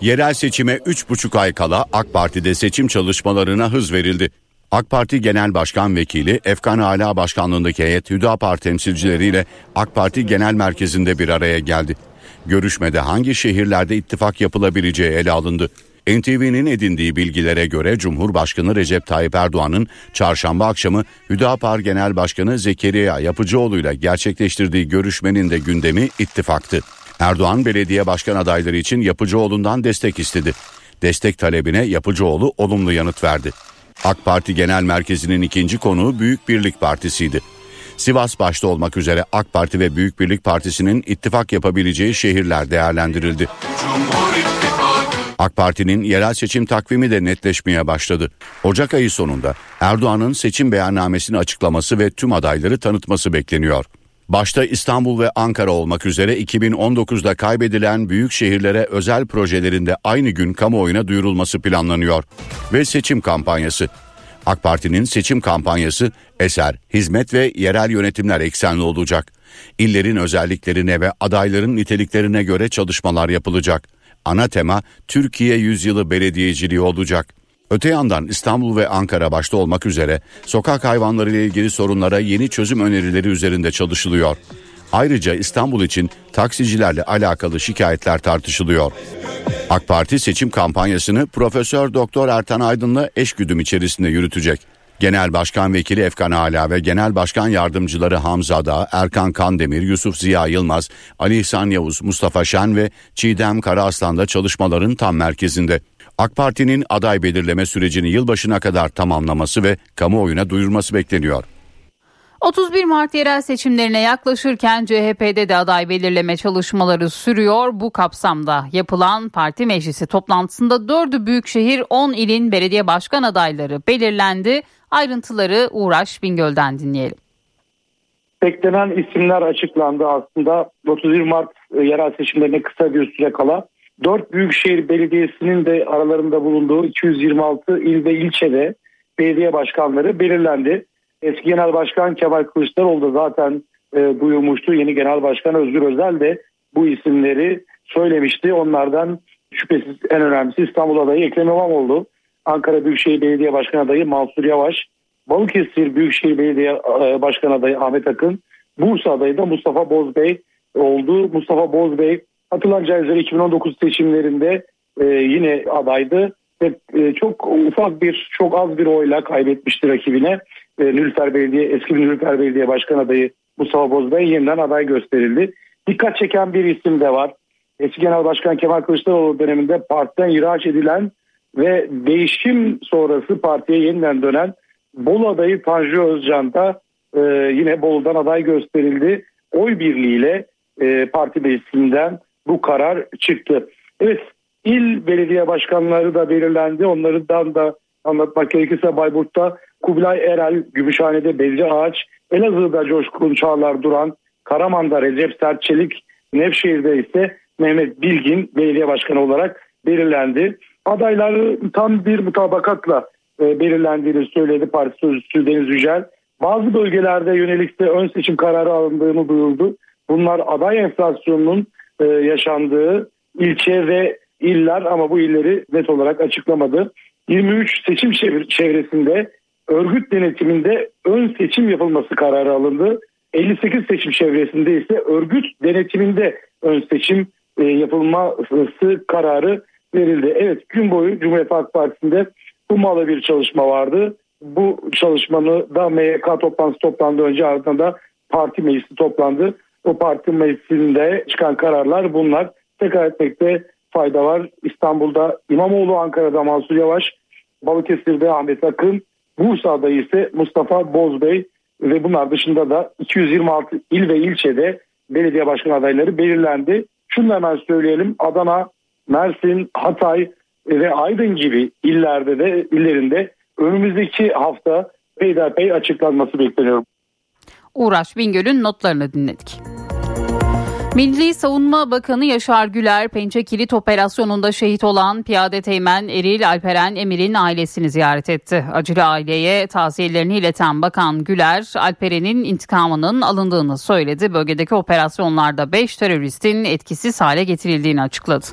Yerel seçime 3,5 ay kala AK Parti'de seçim çalışmalarına hız verildi. AK Parti Genel Başkan Vekili Efkan Ala Başkanlığındaki heyet Hüdapar temsilcileriyle AK Parti Genel Merkezi'nde bir araya geldi. Görüşmede hangi şehirlerde ittifak yapılabileceği ele alındı. NTV'nin edindiği bilgilere göre Cumhurbaşkanı Recep Tayyip Erdoğan'ın çarşamba akşamı Hüdapar Genel Başkanı Zekeriya Yapıcıoğlu ile gerçekleştirdiği görüşmenin de gündemi ittifaktı. Erdoğan belediye başkan adayları için Yapıcıoğlu'ndan destek istedi. Destek talebine Yapıcıoğlu olumlu yanıt verdi. AK Parti Genel Merkezi'nin ikinci konuğu Büyük Birlik Partisi'ydi. Sivas başta olmak üzere AK Parti ve Büyük Birlik Partisi'nin ittifak yapabileceği şehirler değerlendirildi. AK Parti'nin yerel seçim takvimi de netleşmeye başladı. Ocak ayı sonunda Erdoğan'ın seçim beyannamesini açıklaması ve tüm adayları tanıtması bekleniyor. Başta İstanbul ve Ankara olmak üzere 2019'da kaybedilen büyük şehirlere özel projelerinde aynı gün kamuoyuna duyurulması planlanıyor. Ve seçim kampanyası. AK Parti'nin seçim kampanyası eser, hizmet ve yerel yönetimler eksenli olacak. İllerin özelliklerine ve adayların niteliklerine göre çalışmalar yapılacak. Ana tema Türkiye Yüzyılı Belediyeciliği olacak. Öte yandan İstanbul ve Ankara başta olmak üzere sokak hayvanları ile ilgili sorunlara yeni çözüm önerileri üzerinde çalışılıyor. Ayrıca İstanbul için taksicilerle alakalı şikayetler tartışılıyor. AK Parti seçim kampanyasını Profesör Doktor Ertan Aydın'la eşgüdüm içerisinde yürütecek. Genel Başkan Vekili Efkan Ala ve Genel Başkan Yardımcıları Hamza Dağ, Erkan Kandemir, Yusuf Ziya Yılmaz, Ali İhsan Yavuz, Mustafa Şen ve Çiğdem Karaaslan da çalışmaların tam merkezinde. AK Parti'nin aday belirleme sürecini yılbaşına kadar tamamlaması ve kamuoyuna duyurması bekleniyor. 31 Mart yerel seçimlerine yaklaşırken CHP'de de aday belirleme çalışmaları sürüyor. Bu kapsamda yapılan parti meclisi toplantısında 4'ü büyükşehir 10 ilin belediye başkan adayları belirlendi. Ayrıntıları Uğraş Bingöl'den dinleyelim. Beklenen isimler açıklandı aslında 31 Mart e, yerel seçimlerine kısa bir süre kala. 4 Büyükşehir Belediyesi'nin de aralarında bulunduğu 226 il ve ilçede belediye başkanları belirlendi. Eski Genel Başkan Kemal Kılıçdaroğlu da zaten e, duyurmuştu. Yeni Genel Başkan Özgür Özel de bu isimleri söylemişti. Onlardan şüphesiz en önemlisi İstanbul adayı Ekrem İmamoğlu, Ankara Büyükşehir Belediye Başkan adayı Mansur Yavaş, Balıkesir Büyükşehir Belediye e, Başkan adayı Ahmet Akın, Bursa adayı da Mustafa Bozbey oldu. Mustafa Bozbey hatırlanacağı üzere 2019 seçimlerinde e, yine adaydı ve e, çok ufak bir çok az bir oyla kaybetmişti rakibine. E, Nülfer Belediye eski Nülfer Belediye Başkan adayı Mustafa Bozbey yeniden aday gösterildi. Dikkat çeken bir isim de var. Eski Genel Başkan Kemal Kılıçdaroğlu döneminde partiden ihraç edilen ve değişim sonrası partiye yeniden dönen Bolu adayı Tanju Özcan da e, yine Bolu'dan aday gösterildi. Oy birliğiyle e, parti meclisinden bu karar çıktı. Evet il belediye başkanları da belirlendi. Onlardan da anlatmak gerekirse Bayburt'ta Kubilay Erel, Gümüşhane'de Bezci Ağaç, Elazığ'da Coşkun Çağlar Duran, Karaman'da Recep Sertçelik, Nevşehir'de ise Mehmet Bilgin belediye başkanı olarak belirlendi. Adayları tam bir mutabakatla e, belirlendiğini söyledi parti sözcüsü Deniz Yücel. Bazı bölgelerde yönelik de ön seçim kararı alındığını duyuldu. Bunlar aday enflasyonunun e, yaşandığı ilçe ve iller ama bu illeri net olarak açıklamadı. 23 seçim çevresinde örgüt denetiminde ön seçim yapılması kararı alındı. 58 seçim çevresinde ise örgüt denetiminde ön seçim e, yapılması kararı verildi. Evet gün boyu Cumhuriyet Halk Partisi'nde ummalı bir çalışma vardı. Bu çalışmanı da MYK toplantısı toplandı önce ardından da parti meclisi toplandı. O parti meclisinde çıkan kararlar bunlar. Tekrar etmekte fayda var. İstanbul'da İmamoğlu, Ankara'da Mansur Yavaş, Balıkesir'de Ahmet Akın, Bursa'da ise Mustafa Bozbey ve bunlar dışında da 226 il ve ilçede belediye başkan adayları belirlendi. Şunu hemen söyleyelim Adana, Mersin, Hatay ve Aydın gibi illerde de illerinde önümüzdeki hafta peyderpey açıklanması bekleniyor. Uğraş Bingöl'ün notlarını dinledik. Milli Savunma Bakanı Yaşar Güler, Pençe Kilit operasyonunda şehit olan Piyade Teğmen Eril Alperen Emir'in ailesini ziyaret etti. Acılı aileye taziyelerini ileten Bakan Güler, Alperen'in intikamının alındığını söyledi. Bölgedeki operasyonlarda 5 teröristin etkisiz hale getirildiğini açıkladı.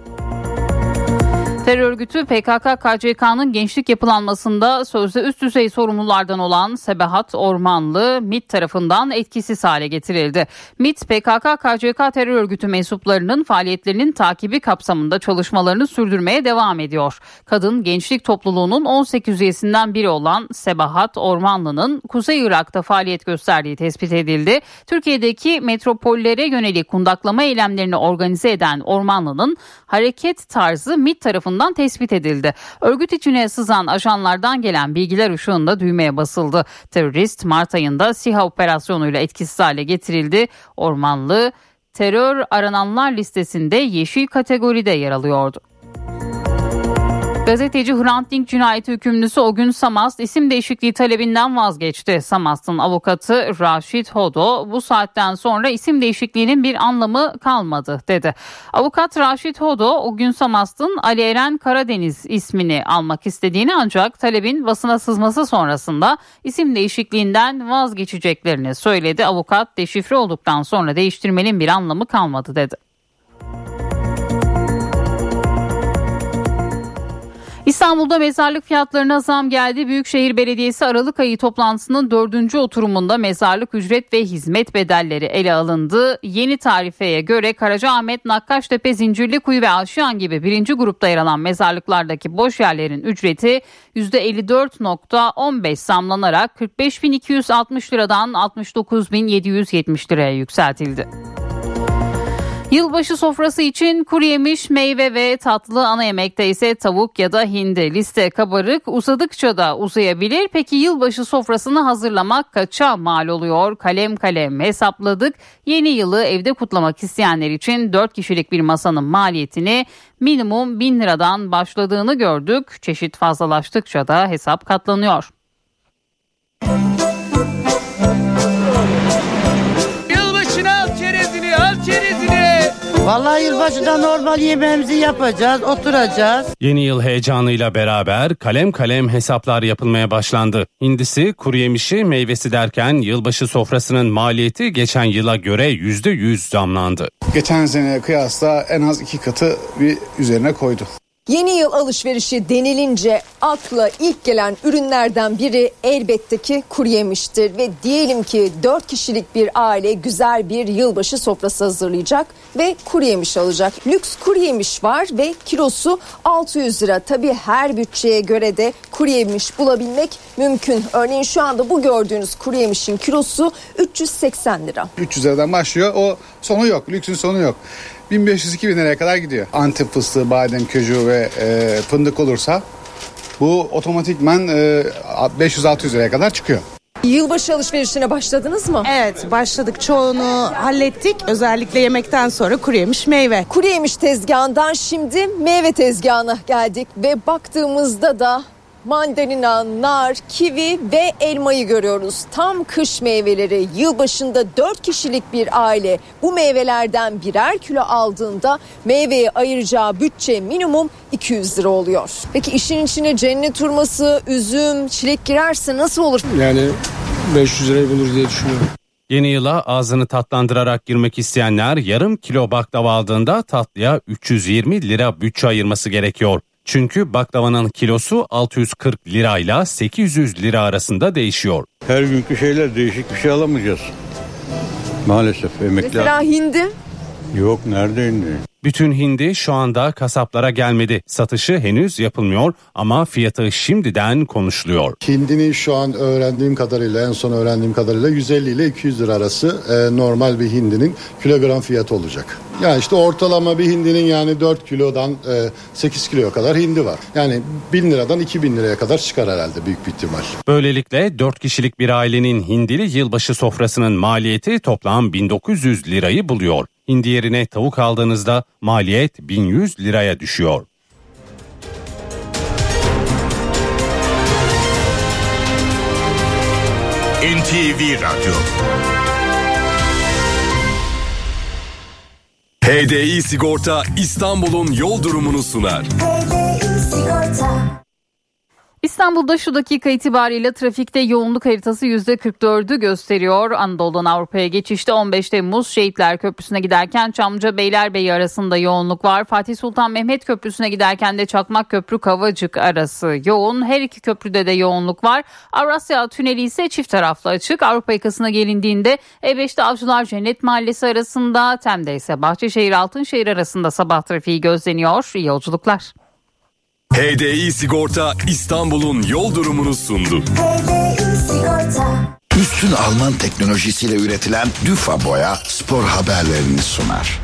Terör örgütü PKK-KCK'nın gençlik yapılanmasında sözde üst düzey sorumlulardan olan Sebahat Ormanlı MIT tarafından etkisiz hale getirildi. MIT, PKK-KCK terör örgütü mensuplarının faaliyetlerinin takibi kapsamında çalışmalarını sürdürmeye devam ediyor. Kadın gençlik topluluğunun 18 üyesinden biri olan Sebahat Ormanlı'nın Kuzey Irak'ta faaliyet gösterdiği tespit edildi. Türkiye'deki metropollere yönelik kundaklama eylemlerini organize eden Ormanlı'nın hareket tarzı MIT tarafından tarafından tespit edildi. Örgüt içine sızan ajanlardan gelen bilgiler ışığında düğmeye basıldı. Terörist Mart ayında SİHA operasyonuyla etkisiz hale getirildi. Ormanlı terör arananlar listesinde yeşil kategoride yer alıyordu. Gazeteci Hrant Dink cinayeti hükümlüsü o gün Samast isim değişikliği talebinden vazgeçti. Samast'ın avukatı Raşit Hodo bu saatten sonra isim değişikliğinin bir anlamı kalmadı dedi. Avukat Raşit Hodo o gün Samast'ın Ali Eren Karadeniz ismini almak istediğini ancak talebin basına sızması sonrasında isim değişikliğinden vazgeçeceklerini söyledi. Avukat deşifre olduktan sonra değiştirmenin bir anlamı kalmadı dedi. İstanbul'da mezarlık fiyatlarına zam geldi. Büyükşehir Belediyesi Aralık ayı toplantısının dördüncü oturumunda mezarlık ücret ve hizmet bedelleri ele alındı. Yeni tarifeye göre Karacaahmet, Nakkaştepe, Zincirlikuyu ve Aşiyan gibi birinci grupta yer alan mezarlıklardaki boş yerlerin ücreti %54.15 zamlanarak 45.260 liradan 69.770 liraya yükseltildi. Yılbaşı sofrası için kuru yemiş, meyve ve tatlı ana yemekte ise tavuk ya da hindi. Liste kabarık uzadıkça da uzayabilir. Peki yılbaşı sofrasını hazırlamak kaça mal oluyor? Kalem kalem hesapladık. Yeni yılı evde kutlamak isteyenler için 4 kişilik bir masanın maliyetini minimum 1000 liradan başladığını gördük. Çeşit fazlalaştıkça da hesap katlanıyor. Vallahi yılbaşında normal yemeğimizi yapacağız, oturacağız. Yeni yıl heyecanıyla beraber kalem kalem hesaplar yapılmaya başlandı. Hindisi, kuru yemişi, meyvesi derken yılbaşı sofrasının maliyeti geçen yıla göre %100 zamlandı. Geçen seneye kıyasla en az iki katı bir üzerine koydu. Yeni yıl alışverişi denilince akla ilk gelen ürünlerden biri elbette ki kuru ve diyelim ki 4 kişilik bir aile güzel bir yılbaşı sofrası hazırlayacak ve kuru yemiş alacak. Lüks kuru yemiş var ve kilosu 600 lira. Tabi her bütçeye göre de kuru yemiş bulabilmek mümkün. Örneğin şu anda bu gördüğünüz kuru yemişin kilosu 380 lira. 300 liradan başlıyor. O sonu yok. Lüksün sonu yok. 1500-2000 liraya kadar gidiyor. Antep fıstığı, badem, köcüğü ve e, fındık olursa bu otomatikman e, 500-600 liraya kadar çıkıyor. Yılbaşı alışverişine başladınız mı? Evet başladık çoğunu hallettik. Özellikle yemekten sonra kuru yemiş meyve. Kuru yemiş tezgahından şimdi meyve tezgahına geldik ve baktığımızda da mandalina, nar, kivi ve elmayı görüyoruz. Tam kış meyveleri yılbaşında 4 kişilik bir aile bu meyvelerden birer kilo aldığında meyveye ayıracağı bütçe minimum 200 lira oluyor. Peki işin içine cennet hurması, üzüm, çilek girerse nasıl olur? Yani 500 lirayı bulur diye düşünüyorum. Yeni yıla ağzını tatlandırarak girmek isteyenler yarım kilo baklava aldığında tatlıya 320 lira bütçe ayırması gerekiyor. Çünkü baklavanın kilosu 640 lirayla 800 lira arasında değişiyor. Her günkü şeyler değişik bir şey alamayacağız. Maalesef emekli. Mesela hindi Yok nerede indi? Bütün hindi şu anda kasaplara gelmedi. Satışı henüz yapılmıyor ama fiyatı şimdiden konuşuluyor. Hindinin şu an öğrendiğim kadarıyla en son öğrendiğim kadarıyla 150 ile 200 lira arası e, normal bir hindinin kilogram fiyatı olacak. Yani işte ortalama bir hindinin yani 4 kilodan e, 8 kiloya kadar hindi var. Yani 1000 liradan 2000 liraya kadar çıkar herhalde büyük bir ihtimal. Böylelikle 4 kişilik bir ailenin hindili yılbaşı sofrasının maliyeti toplam 1900 lirayı buluyor. Hindi yerine tavuk aldığınızda maliyet 1100 liraya düşüyor. NTV Radyo HDI Sigorta İstanbul'un yol durumunu sunar. İstanbul'da şu dakika itibariyle trafikte yoğunluk haritası %44'ü gösteriyor. Anadolu'dan Avrupa'ya geçişte 15 Temmuz Şehitler Köprüsü'ne giderken Çamlıca Beylerbeyi arasında yoğunluk var. Fatih Sultan Mehmet Köprüsü'ne giderken de Çakmak Köprü Kavacık arası yoğun. Her iki köprüde de yoğunluk var. Avrasya Tüneli ise çift taraflı açık. Avrupa yakasına gelindiğinde E5'te Avcılar Cennet Mahallesi arasında Tem'de ise Bahçeşehir Altınşehir arasında sabah trafiği gözleniyor. İyi yolculuklar. HDI Sigorta İstanbul'un yol durumunu sundu. Üstün Alman teknolojisiyle üretilen Düfa Boya spor haberlerini sunar.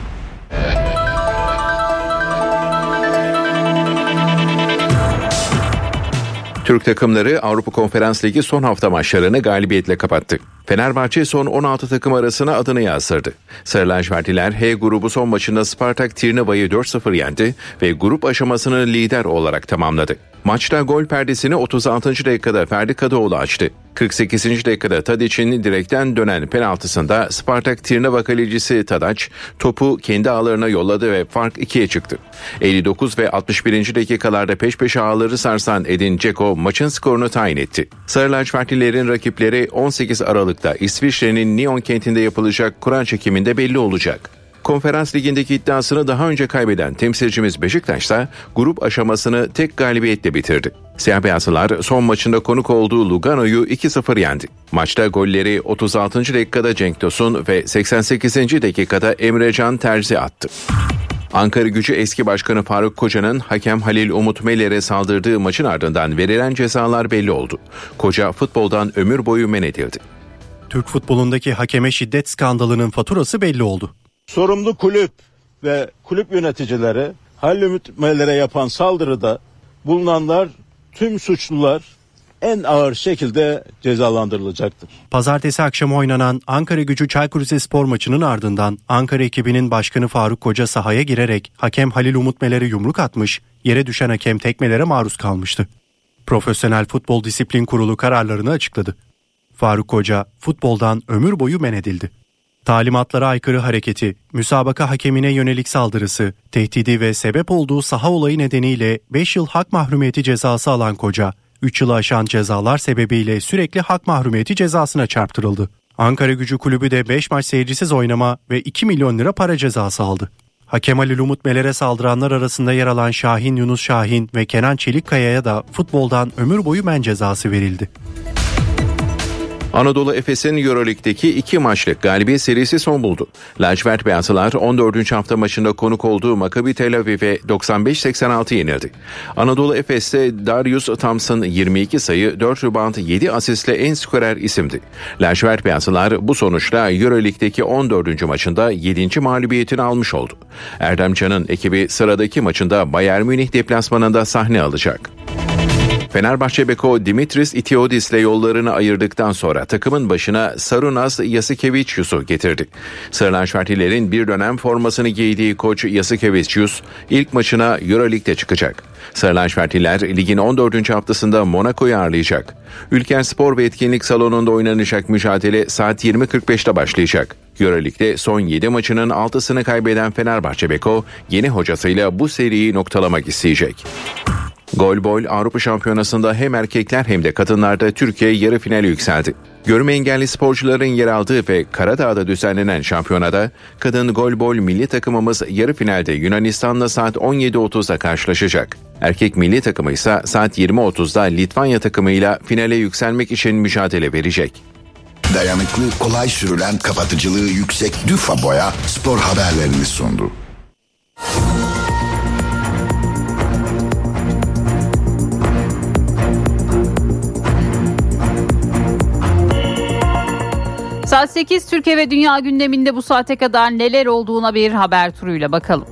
Türk takımları Avrupa Konferans Ligi son hafta maçlarını galibiyetle kapattı. Fenerbahçe son 16 takım arasına adını yazdırdı. Sarı lacivertliler H grubu son maçında Spartak Tirnava'yı 4-0 yendi ve grup aşamasını lider olarak tamamladı. Maçta gol perdesini 36. dakikada Ferdi Kadıoğlu açtı. 48. dakikada Tadiç'in direkten dönen penaltısında Spartak Tirnava kalecisi Tadaç topu kendi ağlarına yolladı ve fark 2'ye çıktı. 59 ve 61. dakikalarda peş peşe ağları sarsan Edin Dzeko maçın skorunu tayin etti. Sarı lacivertlilerin rakipleri 18 Aralık'ta İsviçre'nin Nyon kentinde yapılacak Kur'an çekiminde belli olacak. Konferans ligindeki iddiasını daha önce kaybeden temsilcimiz Beşiktaş ise grup aşamasını tek galibiyetle bitirdi. Siyah beyazlılar son maçında konuk olduğu Lugano'yu 2-0 yendi. Maçta golleri 36. dakikada Cenk Tosun ve 88. dakikada Emrecan Terzi attı. Ankara gücü eski başkanı Faruk Koca'nın hakem Halil Umut Meler'e saldırdığı maçın ardından verilen cezalar belli oldu. Koca futboldan ömür boyu men edildi. Türk futbolundaki hakeme şiddet skandalının faturası belli oldu. Sorumlu kulüp ve kulüp yöneticileri Halil Umut Meler'e yapan saldırıda bulunanlar tüm suçlular en ağır şekilde cezalandırılacaktır. Pazartesi akşamı oynanan Ankara gücü Çaykur Rizespor maçının ardından Ankara ekibinin başkanı Faruk Koca sahaya girerek hakem Halil Umut Meler'e yumruk atmış, yere düşen hakem tekmelere maruz kalmıştı. Profesyonel Futbol Disiplin Kurulu kararlarını açıkladı. Faruk Koca futboldan ömür boyu men edildi. Talimatlara aykırı hareketi, müsabaka hakemine yönelik saldırısı, tehdidi ve sebep olduğu saha olayı nedeniyle 5 yıl hak mahrumiyeti cezası alan Koca, 3 yılı aşan cezalar sebebiyle sürekli hak mahrumiyeti cezasına çarptırıldı. Ankara Gücü Kulübü de 5 maç seyircisiz oynama ve 2 milyon lira para cezası aldı. Hakem Ali Umut Meler'e saldıranlar arasında yer alan Şahin Yunus Şahin ve Kenan Çelikkaya'ya da futboldan ömür boyu men cezası verildi. Anadolu Efes'in Euroleague'deki iki maçlık galibiyet serisi son buldu. Lacivert Beyazlılar 14. hafta maçında konuk olduğu Maccabi Tel Aviv'e 95-86 yenildi. Anadolu Efes'te Darius Thompson 22 sayı, 4 rebound, 7 asistle en skorer isimdi. Lacivert Beyazlılar bu sonuçla Euroleague'deki 14. maçında 7. mağlubiyetini almış oldu. Erdem Can'ın ekibi sıradaki maçında Bayern Münih deplasmanında sahne alacak. Fenerbahçe Beko Dimitris Itiodis ile yollarını ayırdıktan sonra takımın başına Sarunas Yasikevicius'u getirdi. Sarılaşvertilerin bir dönem formasını giydiği koç Yasikevicius ilk maçına Euroleague'de çıkacak. Sarılaşvertiler ligin 14. haftasında Monaco'yu ağırlayacak. Ülker Spor ve Etkinlik Salonu'nda oynanacak mücadele saat 20.45'te başlayacak. Euroleague'de son 7 maçının 6'sını kaybeden Fenerbahçe Beko yeni hocasıyla bu seriyi noktalamak isteyecek. Golbol Avrupa Şampiyonası'nda hem erkekler hem de kadınlarda Türkiye yarı finale yükseldi. Görme engelli sporcuların yer aldığı ve Karadağ'da düzenlenen şampiyonada kadın golbol milli takımımız yarı finalde Yunanistan'la saat 17.30'da karşılaşacak. Erkek milli takımı ise saat 20.30'da Litvanya takımıyla finale yükselmek için mücadele verecek. Dayanıklı, kolay sürülen, kapatıcılığı yüksek Düfa Boya spor haberlerini sundu. Saat 8 Türkiye ve Dünya gündeminde bu saate kadar neler olduğuna bir haber turuyla bakalım.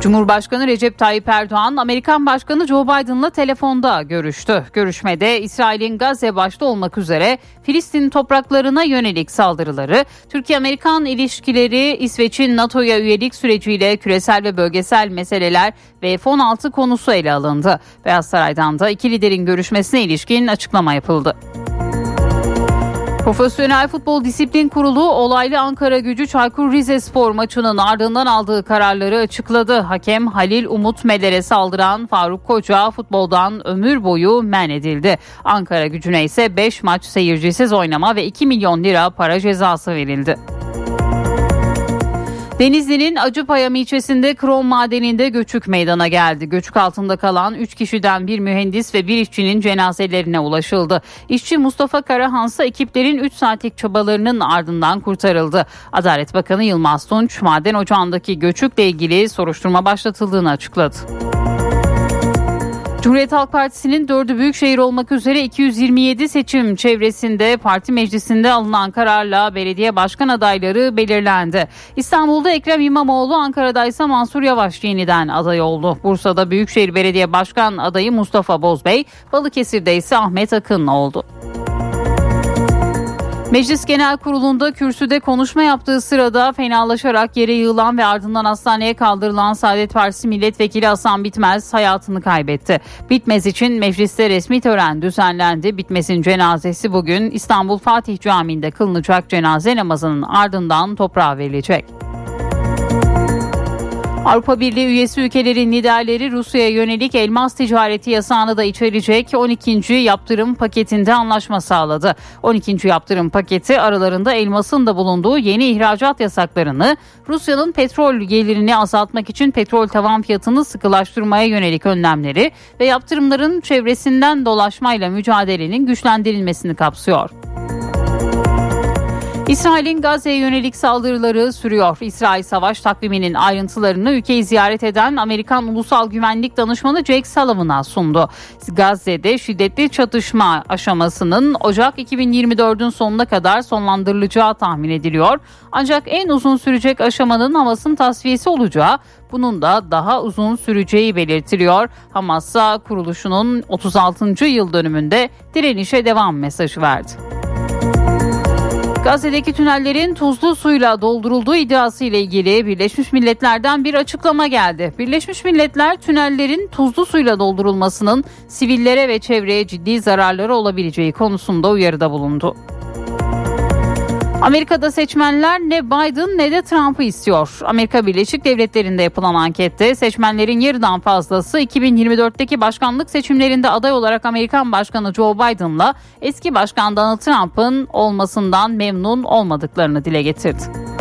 Cumhurbaşkanı Recep Tayyip Erdoğan, Amerikan Başkanı Joe Biden'la telefonda görüştü. Görüşmede İsrail'in Gazze başta olmak üzere Filistin topraklarına yönelik saldırıları, Türkiye-Amerikan ilişkileri, İsveç'in NATO'ya üyelik süreciyle küresel ve bölgesel meseleler ve F-16 konusu ele alındı. Beyaz Saray'dan da iki liderin görüşmesine ilişkin açıklama yapıldı. Profesyonel Futbol Disiplin Kurulu olaylı Ankara Gücü Çaykur Rizespor maçının ardından aldığı kararları açıkladı. Hakem Halil Umut Meler'e saldıran Faruk Koca futboldan ömür boyu men edildi. Ankara Gücü'ne ise 5 maç seyircisiz oynama ve 2 milyon lira para cezası verildi. Denizli'nin Acıpayam ilçesinde krom madeninde göçük meydana geldi. Göçük altında kalan 3 kişiden bir mühendis ve bir işçinin cenazelerine ulaşıldı. İşçi Mustafa Karahansa ekiplerin 3 saatlik çabalarının ardından kurtarıldı. Adalet Bakanı Yılmaz Tunç maden ocağındaki göçükle ilgili soruşturma başlatıldığını açıkladı. Cumhuriyet Halk Partisi'nin dördü büyükşehir olmak üzere 227 seçim çevresinde parti meclisinde alınan kararla belediye başkan adayları belirlendi. İstanbul'da Ekrem İmamoğlu, Ankara'da ise Mansur Yavaş yeniden aday oldu. Bursa'da Büyükşehir Belediye Başkan adayı Mustafa Bozbey, Balıkesir'de ise Ahmet Akın oldu. Meclis Genel Kurulu'nda kürsüde konuşma yaptığı sırada fenalaşarak yere yığılan ve ardından hastaneye kaldırılan Saadet Partisi Milletvekili Hasan Bitmez hayatını kaybetti. Bitmez için mecliste resmi tören düzenlendi. Bitmez'in cenazesi bugün İstanbul Fatih Camii'nde kılınacak cenaze namazının ardından toprağa verilecek. Avrupa Birliği üyesi ülkelerin liderleri Rusya'ya yönelik elmas ticareti yasağını da içerecek 12. yaptırım paketinde anlaşma sağladı. 12. yaptırım paketi aralarında elmasın da bulunduğu yeni ihracat yasaklarını, Rusya'nın petrol gelirini azaltmak için petrol tavan fiyatını sıkılaştırmaya yönelik önlemleri ve yaptırımların çevresinden dolaşmayla mücadelenin güçlendirilmesini kapsıyor. İsrail'in Gazze'ye yönelik saldırıları sürüyor. İsrail savaş takviminin ayrıntılarını ülkeyi ziyaret eden Amerikan Ulusal Güvenlik Danışmanı Jake Sullivan'a sundu. Gazze'de şiddetli çatışma aşamasının Ocak 2024'ün sonuna kadar sonlandırılacağı tahmin ediliyor. Ancak en uzun sürecek aşamanın Hamas'ın tasfiyesi olacağı bunun da daha uzun süreceği belirtiliyor. Hamas'a kuruluşunun 36. yıl dönümünde direnişe devam mesajı verdi. Gazze'deki tünellerin tuzlu suyla doldurulduğu iddiası ile ilgili Birleşmiş Milletler'den bir açıklama geldi. Birleşmiş Milletler tünellerin tuzlu suyla doldurulmasının sivillere ve çevreye ciddi zararları olabileceği konusunda uyarıda bulundu. Amerika'da seçmenler ne Biden ne de Trump'ı istiyor. Amerika Birleşik Devletleri'nde yapılan ankette seçmenlerin yarıdan fazlası 2024'teki başkanlık seçimlerinde aday olarak Amerikan Başkanı Joe Biden'la eski Başkan Donald Trump'ın olmasından memnun olmadıklarını dile getirdi.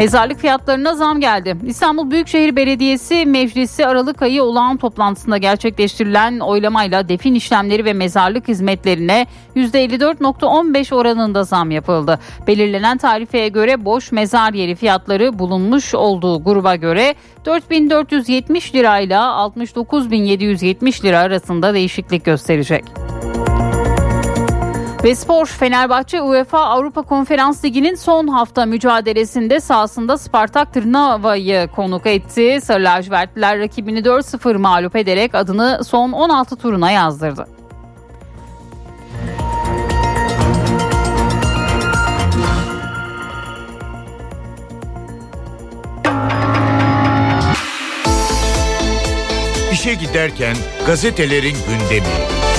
Mezarlık fiyatlarına zam geldi. İstanbul Büyükşehir Belediyesi Meclisi Aralık ayı olağan toplantısında gerçekleştirilen oylamayla defin işlemleri ve mezarlık hizmetlerine %54.15 oranında zam yapıldı. Belirlenen tarifeye göre boş mezar yeri fiyatları bulunmuş olduğu gruba göre 4470 lirayla 69770 lira arasında değişiklik gösterecek. Ve spor Fenerbahçe UEFA Avrupa Konferans Ligi'nin son hafta mücadelesinde sahasında Spartak Trnava'yı konuk etti. Sarı lacivertliler rakibini 4-0 mağlup ederek adını son 16 turuna yazdırdı. İşe giderken gazetelerin gündemi.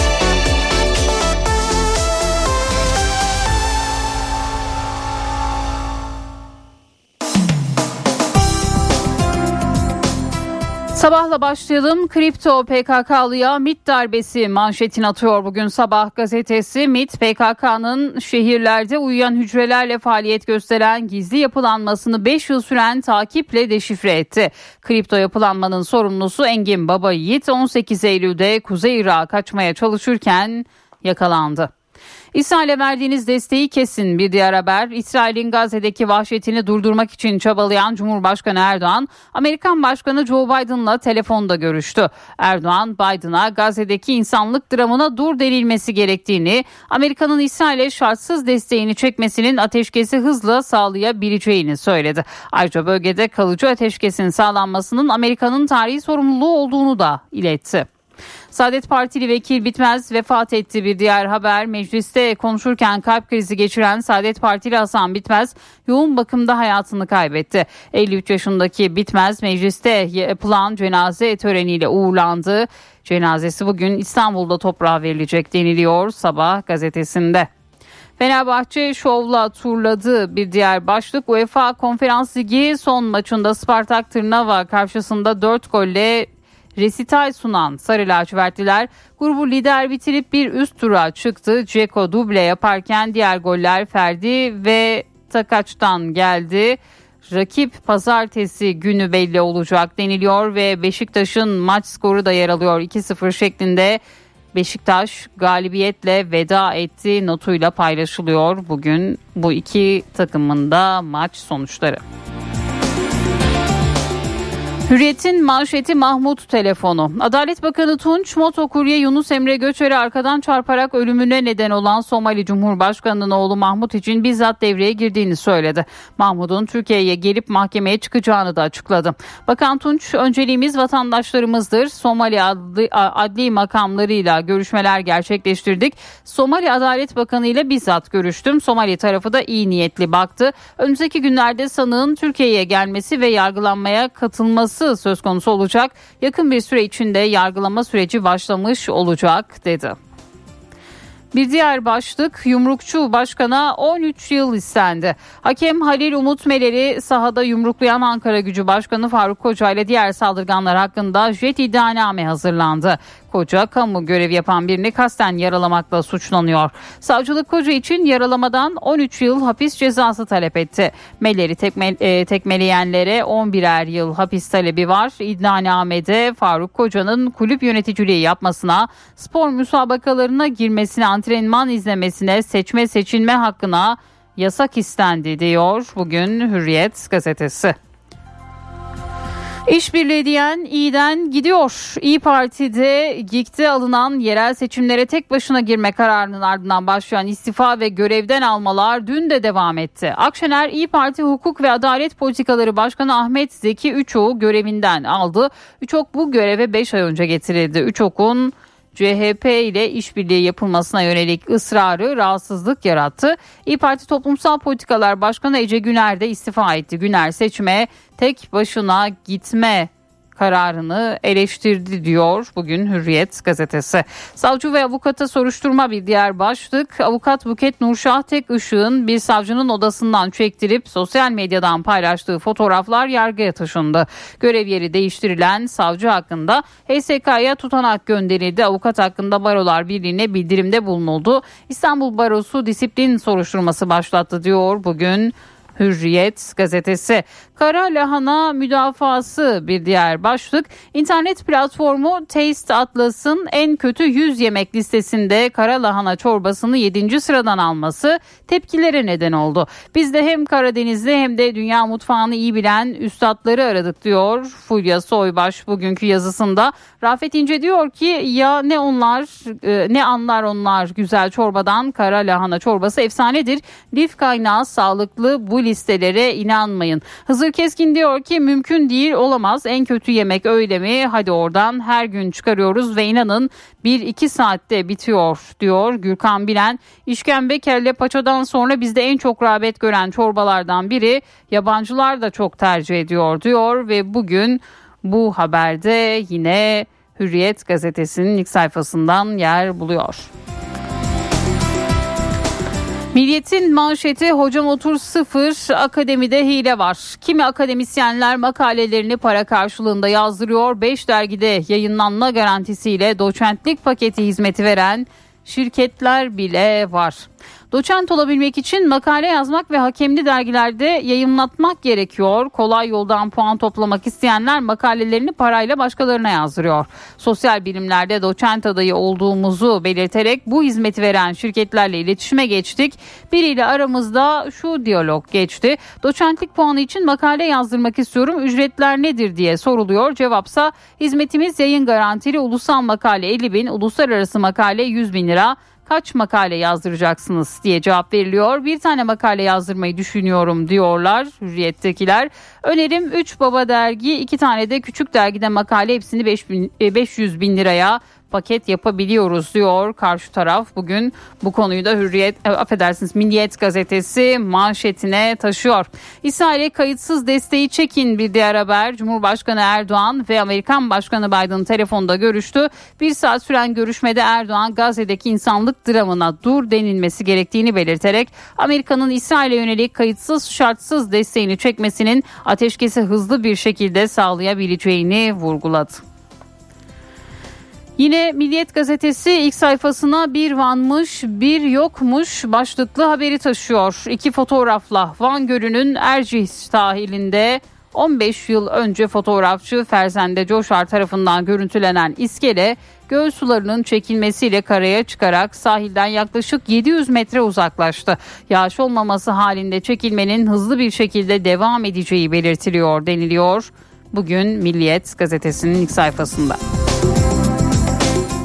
Sabahla başlayalım. Kripto PKK'lıya MIT darbesi manşetini atıyor bugün sabah gazetesi. MIT PKK'nın şehirlerde uyuyan hücrelerle faaliyet gösteren gizli yapılanmasını 5 yıl süren takiple deşifre etti. Kripto yapılanmanın sorumlusu Engin Baba Yiğit 18 Eylül'de Kuzey Irak'a kaçmaya çalışırken yakalandı. İsrail'e verdiğiniz desteği kesin bir diğer haber. İsrail'in Gazze'deki vahşetini durdurmak için çabalayan Cumhurbaşkanı Erdoğan, Amerikan Başkanı Joe Biden'la telefonda görüştü. Erdoğan, Biden'a Gazze'deki insanlık dramına dur denilmesi gerektiğini, Amerika'nın İsrail'e şartsız desteğini çekmesinin ateşkesi hızla sağlayabileceğini söyledi. Ayrıca bölgede kalıcı ateşkesin sağlanmasının Amerika'nın tarihi sorumluluğu olduğunu da iletti. Saadet Partili vekil Bitmez vefat etti bir diğer haber. Mecliste konuşurken kalp krizi geçiren Saadet Partili Hasan Bitmez yoğun bakımda hayatını kaybetti. 53 yaşındaki Bitmez mecliste yapılan cenaze töreniyle uğurlandı. Cenazesi bugün İstanbul'da toprağa verilecek deniliyor Sabah gazetesinde. Fenerbahçe şovla turladı bir diğer başlık UEFA Konferans Ligi son maçında Spartak Tırnava karşısında 4 golle resital sunan Sarı Lacivertliler grubu lider bitirip bir üst tura çıktı. Ceko duble yaparken diğer goller Ferdi ve Takaç'tan geldi. Rakip pazartesi günü belli olacak deniliyor ve Beşiktaş'ın maç skoru da yer alıyor 2-0 şeklinde. Beşiktaş galibiyetle veda etti notuyla paylaşılıyor bugün bu iki takımın da maç sonuçları. Hürriyet'in manşeti Mahmut telefonu. Adalet Bakanı Tunç, motokurye Yunus Emre Göçer'i arkadan çarparak ölümüne neden olan Somali Cumhurbaşkanı'nın oğlu Mahmut için bizzat devreye girdiğini söyledi. Mahmut'un Türkiye'ye gelip mahkemeye çıkacağını da açıkladı. Bakan Tunç, önceliğimiz vatandaşlarımızdır. Somali adli, adli makamlarıyla görüşmeler gerçekleştirdik. Somali Adalet Bakanı ile bizzat görüştüm. Somali tarafı da iyi niyetli baktı. Önümüzdeki günlerde sanığın Türkiye'ye gelmesi ve yargılanmaya katılması söz konusu olacak. Yakın bir süre içinde yargılama süreci başlamış olacak dedi. Bir diğer başlık yumrukçu başkana 13 yıl istendi. Hakem Halil Umut Meler'i sahada yumruklayan Ankara Gücü Başkanı Faruk Koca ile diğer saldırganlar hakkında jet iddianame hazırlandı. Koca kamu görevi yapan birini kasten yaralamakla suçlanıyor. Savcılık Koca için yaralamadan 13 yıl hapis cezası talep etti. Melleri tekme, e, tekmeleyenlere 11'er yıl hapis talebi var. İddianamede Faruk Koca'nın kulüp yöneticiliği yapmasına, spor müsabakalarına girmesine, antrenman izlemesine, seçme seçilme hakkına yasak istendi diyor bugün Hürriyet gazetesi. İşbirliği diyen iyiden gidiyor. İyi Parti'de GİK'te alınan yerel seçimlere tek başına girme kararının ardından başlayan istifa ve görevden almalar dün de devam etti. Akşener İyi Parti Hukuk ve Adalet Politikaları Başkanı Ahmet Zeki Üçok'u görevinden aldı. Üçok bu göreve 5 ay önce getirildi. Üçok'un CHP ile işbirliği yapılmasına yönelik ısrarı rahatsızlık yarattı. İyi Parti Toplumsal Politikalar Başkanı Ece Güner de istifa etti. Güner seçime tek başına gitme kararını eleştirdi diyor bugün Hürriyet gazetesi. Savcı ve avukata soruşturma bir diğer başlık. Avukat Buket Nurşah Tek Işık'ın bir savcının odasından çektirip sosyal medyadan paylaştığı fotoğraflar yargıya taşındı. Görev yeri değiştirilen savcı hakkında HSK'ya tutanak gönderildi. Avukat hakkında Barolar Birliği'ne bildirimde bulunuldu. İstanbul Barosu disiplin soruşturması başlattı diyor bugün Hürriyet gazetesi. Kara lahana müdafası bir diğer başlık. İnternet platformu Taste Atlas'ın en kötü 100 yemek listesinde kara lahana çorbasını 7. sıradan alması tepkilere neden oldu. Biz de hem Karadeniz'de hem de dünya mutfağını iyi bilen üstadları aradık diyor Fulya Soybaş bugünkü yazısında. Rafet İnce diyor ki ya ne onlar e, ne anlar onlar güzel çorbadan kara lahana çorbası efsanedir. Lif kaynağı sağlıklı bu listelere inanmayın. Hızır Keskin diyor ki mümkün değil olamaz en kötü yemek öyle mi hadi oradan her gün çıkarıyoruz ve inanın 1-2 saatte bitiyor diyor Gürkan Bilen. İşkembe kelle paçadan sonra bizde en çok rağbet gören çorbalardan biri yabancılar da çok tercih ediyor diyor ve bugün bu haberde yine Hürriyet gazetesinin ilk sayfasından yer buluyor. Milliyetin manşeti hocam otur sıfır akademide hile var. Kimi akademisyenler makalelerini para karşılığında yazdırıyor. 5 dergide yayınlanma garantisiyle doçentlik paketi hizmeti veren şirketler bile var. Doçent olabilmek için makale yazmak ve hakemli dergilerde yayınlatmak gerekiyor. Kolay yoldan puan toplamak isteyenler makalelerini parayla başkalarına yazdırıyor. Sosyal bilimlerde doçent adayı olduğumuzu belirterek bu hizmeti veren şirketlerle iletişime geçtik. Biriyle aramızda şu diyalog geçti. Doçentlik puanı için makale yazdırmak istiyorum. Ücretler nedir diye soruluyor. Cevapsa hizmetimiz yayın garantili ulusal makale 50 bin, uluslararası makale 100 bin lira kaç makale yazdıracaksınız diye cevap veriliyor. Bir tane makale yazdırmayı düşünüyorum diyorlar Hürriyet'tekiler. Önerim 3 baba dergi 2 tane de küçük dergide makale hepsini 5 bin, 500 bin liraya paket yapabiliyoruz diyor karşı taraf. Bugün bu konuyu da Hürriyet, e, affedersiniz Milliyet gazetesi manşetine taşıyor. İsrail'e kayıtsız desteği çekin bir diğer haber. Cumhurbaşkanı Erdoğan ve Amerikan Başkanı Biden telefonda görüştü. Bir saat süren görüşmede Erdoğan Gazze'deki insanlık dramına dur denilmesi gerektiğini belirterek Amerika'nın İsrail'e yönelik kayıtsız şartsız desteğini çekmesinin ateşkesi hızlı bir şekilde sağlayabileceğini vurguladı. Yine Milliyet gazetesi ilk sayfasına bir vanmış bir yokmuş başlıklı haberi taşıyor. İki fotoğrafla Van Gölü'nün Ercih sahilinde 15 yıl önce fotoğrafçı Ferzende Coşar tarafından görüntülenen iskele göl sularının çekilmesiyle karaya çıkarak sahilden yaklaşık 700 metre uzaklaştı. Yağış olmaması halinde çekilmenin hızlı bir şekilde devam edeceği belirtiliyor deniliyor bugün Milliyet gazetesinin ilk sayfasında.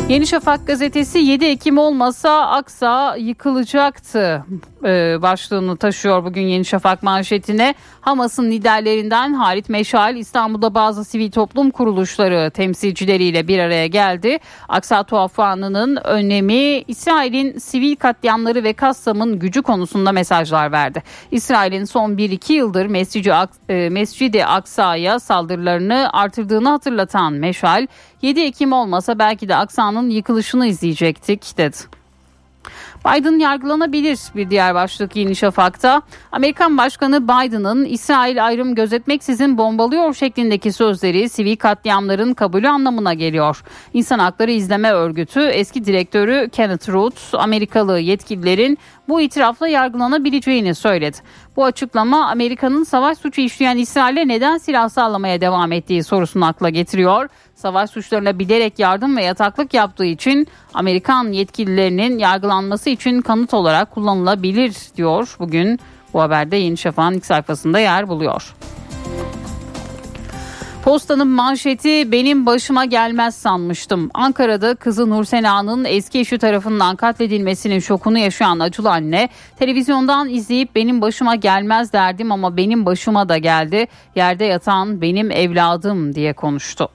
Yeni Şafak gazetesi 7 Ekim olmasa Aksa yıkılacaktı e, başlığını taşıyor bugün Yeni Şafak manşetine. Hamas'ın liderlerinden Halit Meşal İstanbul'da bazı sivil toplum kuruluşları temsilcileriyle bir araya geldi. Aksa tuhafanının önemi İsrail'in sivil katliamları ve Kassam'ın gücü konusunda mesajlar verdi. İsrail'in son 1-2 yıldır Mescid-i, e, Mescid-i Aksa'ya saldırılarını artırdığını hatırlatan Meşal 7 Ekim olmasa belki de Aksa'nın yıkılışını izleyecektik dedi. Biden yargılanabilir bir diğer başlık Yeni Şafak'ta. Amerikan Başkanı Biden'ın İsrail ayrım gözetmeksizin bombalıyor şeklindeki sözleri sivil katliamların kabulü anlamına geliyor. İnsan Hakları İzleme Örgütü eski direktörü Kenneth Root Amerikalı yetkililerin bu itirafla yargılanabileceğini söyledi. Bu açıklama Amerika'nın savaş suçu işleyen İsrail'e neden silah sağlamaya devam ettiği sorusunu akla getiriyor savaş suçlarına bilerek yardım ve yataklık yaptığı için Amerikan yetkililerinin yargılanması için kanıt olarak kullanılabilir diyor. Bugün bu haberde Yeni Şafak'ın ilk sayfasında yer buluyor. Postanın manşeti benim başıma gelmez sanmıştım. Ankara'da kızı Nursena'nın eski eşi tarafından katledilmesinin şokunu yaşayan acılı anne televizyondan izleyip benim başıma gelmez derdim ama benim başıma da geldi. Yerde yatan benim evladım diye konuştu.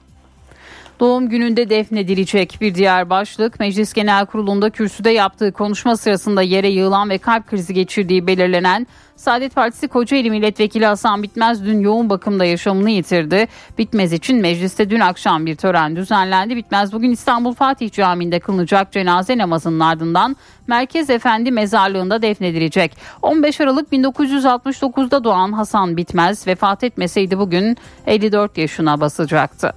Doğum gününde defnedilecek bir diğer başlık Meclis Genel Kurulu'nda kürsüde yaptığı konuşma sırasında yere yığılan ve kalp krizi geçirdiği belirlenen Saadet Partisi Kocaeli Milletvekili Hasan Bitmez dün yoğun bakımda yaşamını yitirdi. Bitmez için mecliste dün akşam bir tören düzenlendi. Bitmez bugün İstanbul Fatih Camii'nde kılınacak cenaze namazının ardından Merkez Efendi mezarlığında defnedilecek. 15 Aralık 1969'da doğan Hasan Bitmez vefat etmeseydi bugün 54 yaşına basacaktı.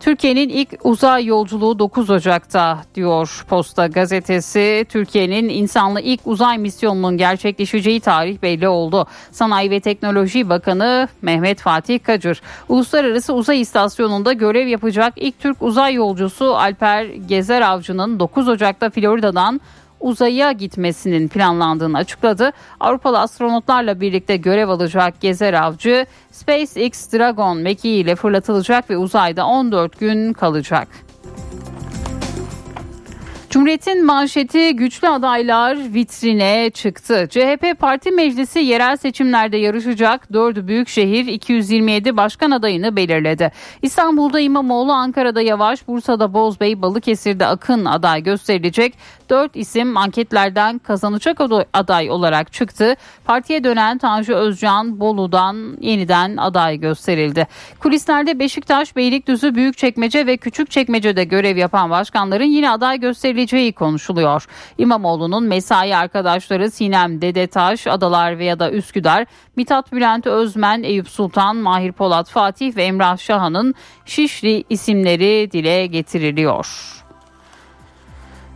Türkiye'nin ilk uzay yolculuğu 9 Ocak'ta diyor Posta gazetesi. Türkiye'nin insanlı ilk uzay misyonunun gerçekleşeceği tarih belli oldu. Sanayi ve Teknoloji Bakanı Mehmet Fatih Kacır, Uluslararası Uzay İstasyonu'nda görev yapacak ilk Türk uzay yolcusu Alper Gezer Avcı'nın 9 Ocak'ta Florida'dan uzaya gitmesinin planlandığını açıkladı. Avrupalı astronotlarla birlikte görev alacak Gezer Avcı SpaceX Dragon mekiğiyle fırlatılacak ve uzayda 14 gün kalacak. Cumhuriyet'in manşeti güçlü adaylar vitrine çıktı. CHP Parti Meclisi yerel seçimlerde yarışacak 4 büyükşehir 227 başkan adayını belirledi. İstanbul'da İmamoğlu, Ankara'da Yavaş, Bursa'da Bozbey, Balıkesir'de Akın aday gösterilecek. 4 isim anketlerden kazanacak aday olarak çıktı. Partiye dönen Tanju Özcan Bolu'dan yeniden aday gösterildi. Kulislerde Beşiktaş, Beylikdüzü, Büyükçekmece ve Küçükçekmece'de görev yapan başkanların yine aday gösterileceği konuşuluyor. İmamoğlu'nun mesai arkadaşları Sinem Dedetaş, Adalar veya da Üsküdar, Mithat Bülent Özmen, Eyüp Sultan, Mahir Polat Fatih ve Emrah Şahan'ın Şişli isimleri dile getiriliyor.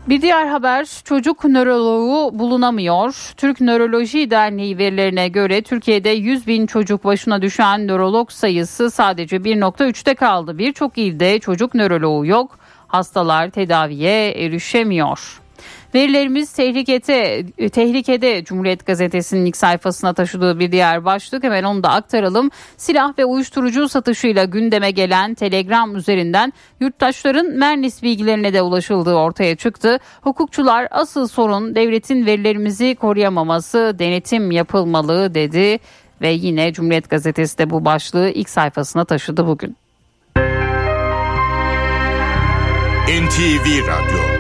Bir diğer haber çocuk nöroloğu bulunamıyor. Türk Nöroloji Derneği verilerine göre Türkiye'de 100 bin çocuk başına düşen nörolog sayısı sadece 1.3'te kaldı. Birçok ilde çocuk nöroloğu yok. Hastalar tedaviye erişemiyor. Verilerimiz tehlikede, tehlikede Cumhuriyet Gazetesi'nin ilk sayfasına taşıdığı bir diğer başlık. Hemen onu da aktaralım. Silah ve uyuşturucu satışıyla gündeme gelen Telegram üzerinden yurttaşların Mernis bilgilerine de ulaşıldığı ortaya çıktı. Hukukçular asıl sorun devletin verilerimizi koruyamaması, denetim yapılmalı dedi ve yine Cumhuriyet Gazetesi de bu başlığı ilk sayfasına taşıdı bugün. NTV Radyo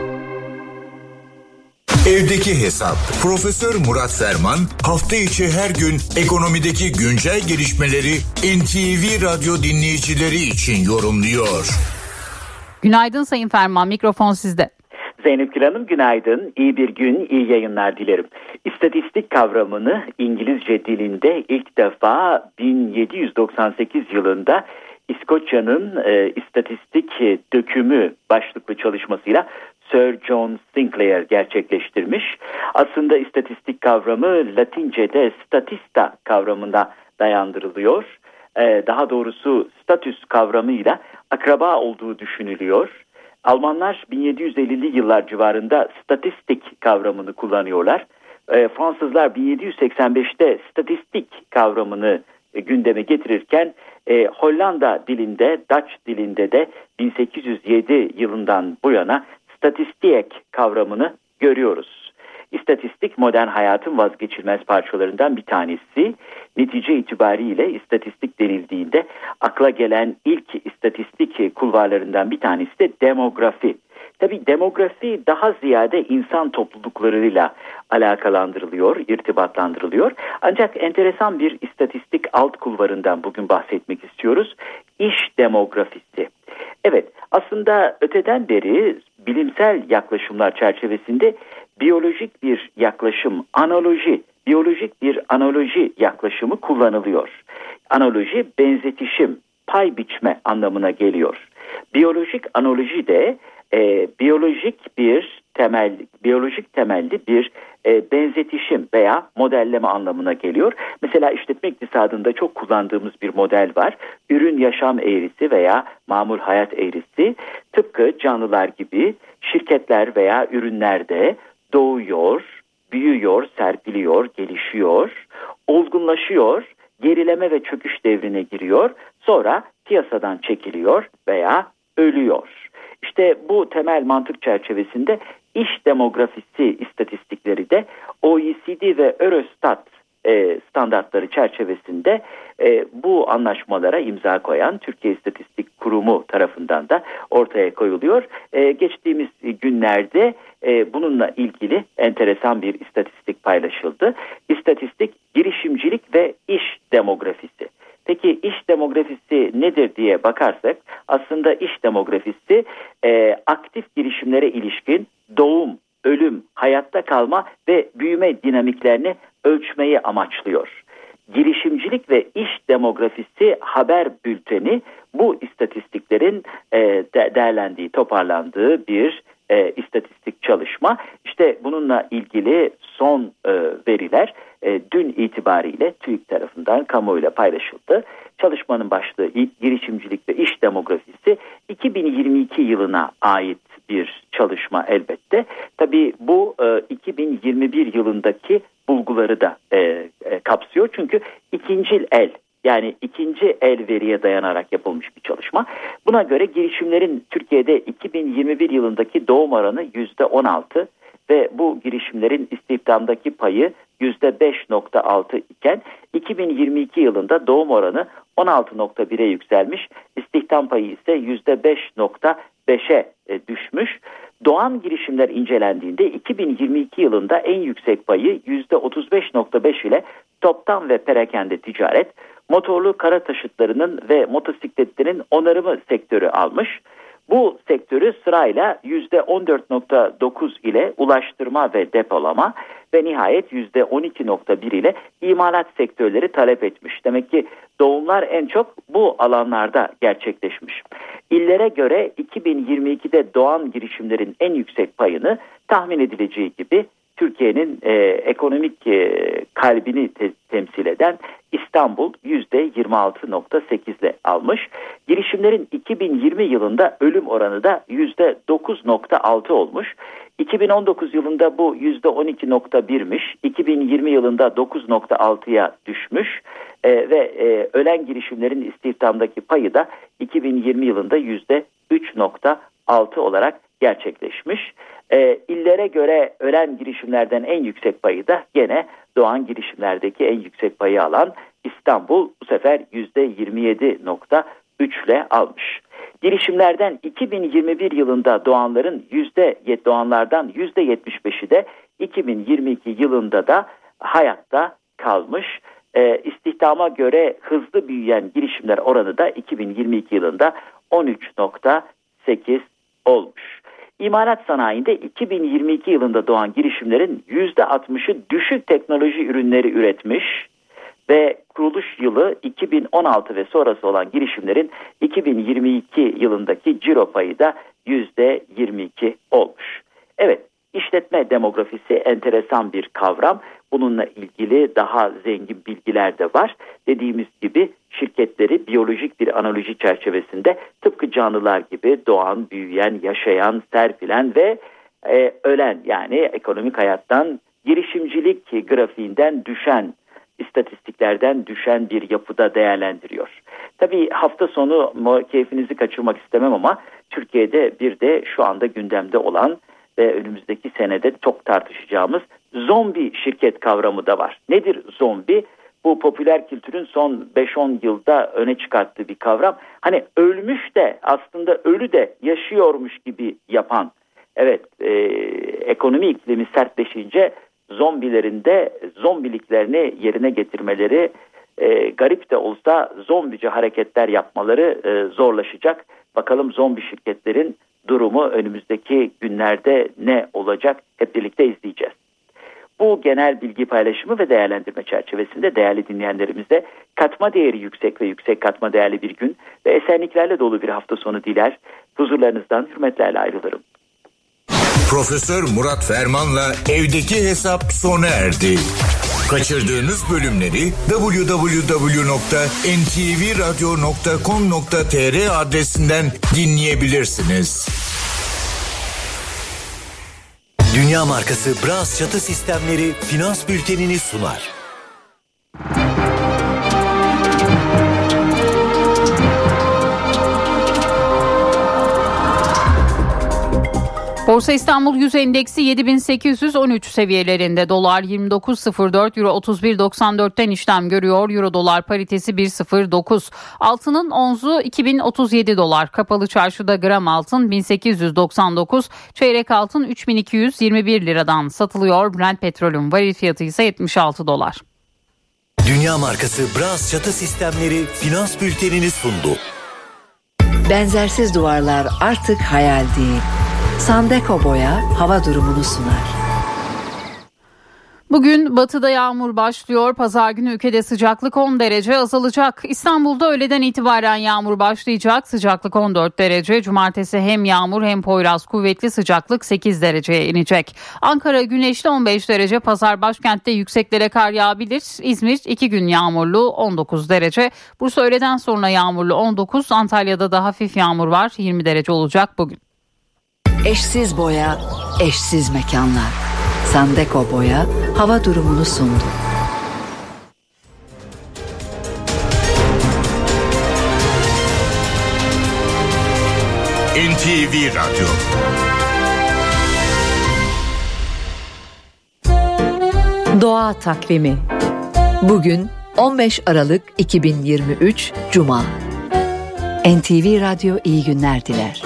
Evdeki Hesap. Profesör Murat Ferman hafta içi her gün ekonomideki güncel gelişmeleri NTV Radyo dinleyicileri için yorumluyor. Günaydın Sayın Ferman, mikrofon sizde. Zeynep Gül Hanım günaydın. İyi bir gün, iyi yayınlar dilerim. İstatistik kavramını İngilizce dilinde ilk defa 1798 yılında İskoçya'nın e, istatistik dökümü başlıklı çalışmasıyla Sir John Sinclair gerçekleştirmiş. Aslında istatistik kavramı Latince'de statista kavramına dayandırılıyor. Ee, daha doğrusu statüs kavramıyla akraba olduğu düşünülüyor. Almanlar 1750'li yıllar civarında statistik kavramını kullanıyorlar. Ee, Fransızlar 1785'te statistik kavramını e, gündeme getirirken e, Hollanda dilinde, Dutch dilinde de 1807 yılından bu yana statistik kavramını görüyoruz. İstatistik modern hayatın vazgeçilmez parçalarından bir tanesi. Netice itibariyle istatistik denildiğinde akla gelen ilk istatistik kulvarlarından bir tanesi de demografi. Tabi demografi daha ziyade insan topluluklarıyla alakalandırılıyor, irtibatlandırılıyor. Ancak enteresan bir istatistik alt kulvarından bugün bahsetmek istiyoruz. İş demografisi. Evet aslında öteden beri bilimsel yaklaşımlar çerçevesinde biyolojik bir yaklaşım, analoji, biyolojik bir analoji yaklaşımı kullanılıyor. Analoji benzetişim, pay biçme anlamına geliyor. Biyolojik analoji de e, biyolojik bir temel, biyolojik temelli bir e, benzetişim veya modelleme anlamına geliyor. Mesela işletme iktisadında çok kullandığımız bir model var. Ürün yaşam eğrisi veya mamul hayat eğrisi tıpkı canlılar gibi şirketler veya ürünlerde doğuyor, büyüyor, serpiliyor, gelişiyor, olgunlaşıyor, gerileme ve çöküş devrine giriyor, sonra piyasadan çekiliyor veya ölüyor. İşte bu temel mantık çerçevesinde iş demografisi istatistikleri de OECD ve Eurostat e, standartları çerçevesinde e, bu anlaşmalara imza koyan Türkiye İstatistik Kurumu tarafından da ortaya koyuluyor. E, geçtiğimiz günlerde e, bununla ilgili enteresan bir istatistik paylaşıldı. İstatistik girişimcilik ve iş demografisi. Peki iş demografisi nedir diye bakarsak aslında iş demografisi e, aktif girişimlere ilişkin doğum, ölüm, hayatta kalma ve büyüme dinamiklerini ölçmeyi amaçlıyor. Girişimcilik ve iş demografisi haber bülteni bu istatistiklerin e, de, değerlendiği, toparlandığı bir e, istatistik çalışma. İşte bununla ilgili son e, veriler e, dün itibariyle TÜİK tarafından kamuoyuyla paylaşıldı. Çalışmanın başlığı girişimcilik ve iş demografisi 2022 yılına ait bir çalışma elbette. Tabii bu e, 2021 yılındaki bulguları da e, e, kapsıyor. Çünkü ikinci el yani ikinci el veriye dayanarak yapılmış bir çalışma. Buna göre girişimlerin Türkiye'de 2021 yılındaki doğum oranı %16 ve bu girişimlerin istihdamdaki payı %5.6 iken 2022 yılında doğum oranı 16.1'e yükselmiş, istihdam payı ise %5.1 5'e e, düşmüş. Doğan girişimler incelendiğinde 2022 yılında en yüksek payı %35.5 ile toptan ve perakende ticaret, motorlu kara taşıtlarının ve motosikletlerin onarımı sektörü almış. Bu sektörü sırayla %14.9 ile ulaştırma ve depolama ve nihayet %12.1 ile imalat sektörleri talep etmiş. Demek ki doğumlar en çok bu alanlarda gerçekleşmiş. İllere göre 2022'de doğan girişimlerin en yüksek payını tahmin edileceği gibi Türkiye'nin e, ekonomik e, kalbini te- temsil eden İstanbul %26.8 ile almış. Girişimlerin 2020 yılında ölüm oranı da %9.6 olmuş. 2019 yılında bu %12.1'miş. 2020 yılında 9.6'ya düşmüş. E, ve e, ölen girişimlerin istihdamdaki payı da 2020 yılında %3.6 olarak gerçekleşmiş. E, illere göre ölen girişimlerden en yüksek payı da gene doğan girişimlerdeki en yüksek payı alan İstanbul bu sefer %27.3 ile almış. Girişimlerden 2021 yılında doğanların yüzde doğanlardan %75'i de 2022 yılında da hayatta kalmış. E, istihdama göre hızlı büyüyen girişimler oranı da 2022 yılında 13.8 olmuş. İmalat sanayinde 2022 yılında doğan girişimlerin %60'ı düşük teknoloji ürünleri üretmiş ve kuruluş yılı 2016 ve sonrası olan girişimlerin 2022 yılındaki ciro payı da %22 olmuş. Evet işletme demografisi enteresan bir kavram. Bununla ilgili daha zengin bilgiler de var. Dediğimiz gibi şirketleri biyolojik bir analoji çerçevesinde tıpkı canlılar gibi doğan, büyüyen, yaşayan, serpilen ve e, ölen yani ekonomik hayattan girişimcilik grafiğinden düşen istatistiklerden düşen bir yapıda değerlendiriyor. Tabii hafta sonu keyfinizi kaçırmak istemem ama Türkiye'de bir de şu anda gündemde olan ve önümüzdeki senede çok tartışacağımız zombi şirket kavramı da var. Nedir zombi? Bu popüler kültürün son 5-10 yılda öne çıkarttığı bir kavram. Hani ölmüş de aslında ölü de yaşıyormuş gibi yapan. Evet e, ekonomi iklimi sertleşince zombilerin de zombiliklerini yerine getirmeleri e, garip de olsa zombici hareketler yapmaları e, zorlaşacak. Bakalım zombi şirketlerin durumu önümüzdeki günlerde ne olacak hep birlikte izleyeceğiz. Bu genel bilgi paylaşımı ve değerlendirme çerçevesinde değerli dinleyenlerimize katma değeri yüksek ve yüksek katma değerli bir gün ve esenliklerle dolu bir hafta sonu diler. Huzurlarınızdan hürmetlerle ayrılırım. Profesör Murat Ferman'la evdeki hesap sona erdi. Kaçırdığınız bölümleri www.ntvradio.com.tr adresinden dinleyebilirsiniz. Dünya markası Bras çatı sistemleri finans bültenini sunar. Borsa İstanbul Yüz Endeksi 7813 seviyelerinde dolar 29.04 euro 31.94'ten işlem görüyor. Euro dolar paritesi 1.09. Altının onzu 2037 dolar. Kapalı çarşıda gram altın 1899, çeyrek altın 3221 liradan satılıyor. Brent petrolün varil fiyatı ise 76 dolar. Dünya markası Bras çatı sistemleri finans bültenini sundu. Benzersiz duvarlar artık hayal değil Sandeko Boya hava durumunu sunar. Bugün batıda yağmur başlıyor. Pazar günü ülkede sıcaklık 10 derece azalacak. İstanbul'da öğleden itibaren yağmur başlayacak. Sıcaklık 14 derece. Cumartesi hem yağmur hem Poyraz kuvvetli sıcaklık 8 dereceye inecek. Ankara güneşli 15 derece. Pazar başkentte yükseklere kar yağabilir. İzmir 2 gün yağmurlu 19 derece. Bursa öğleden sonra yağmurlu 19. Antalya'da da hafif yağmur var. 20 derece olacak bugün. Eşsiz boya, eşsiz mekanlar. Sandeko Boya hava durumunu sundu. NTV Radyo Doğa Takvimi Bugün 15 Aralık 2023 Cuma NTV Radyo iyi günler diler.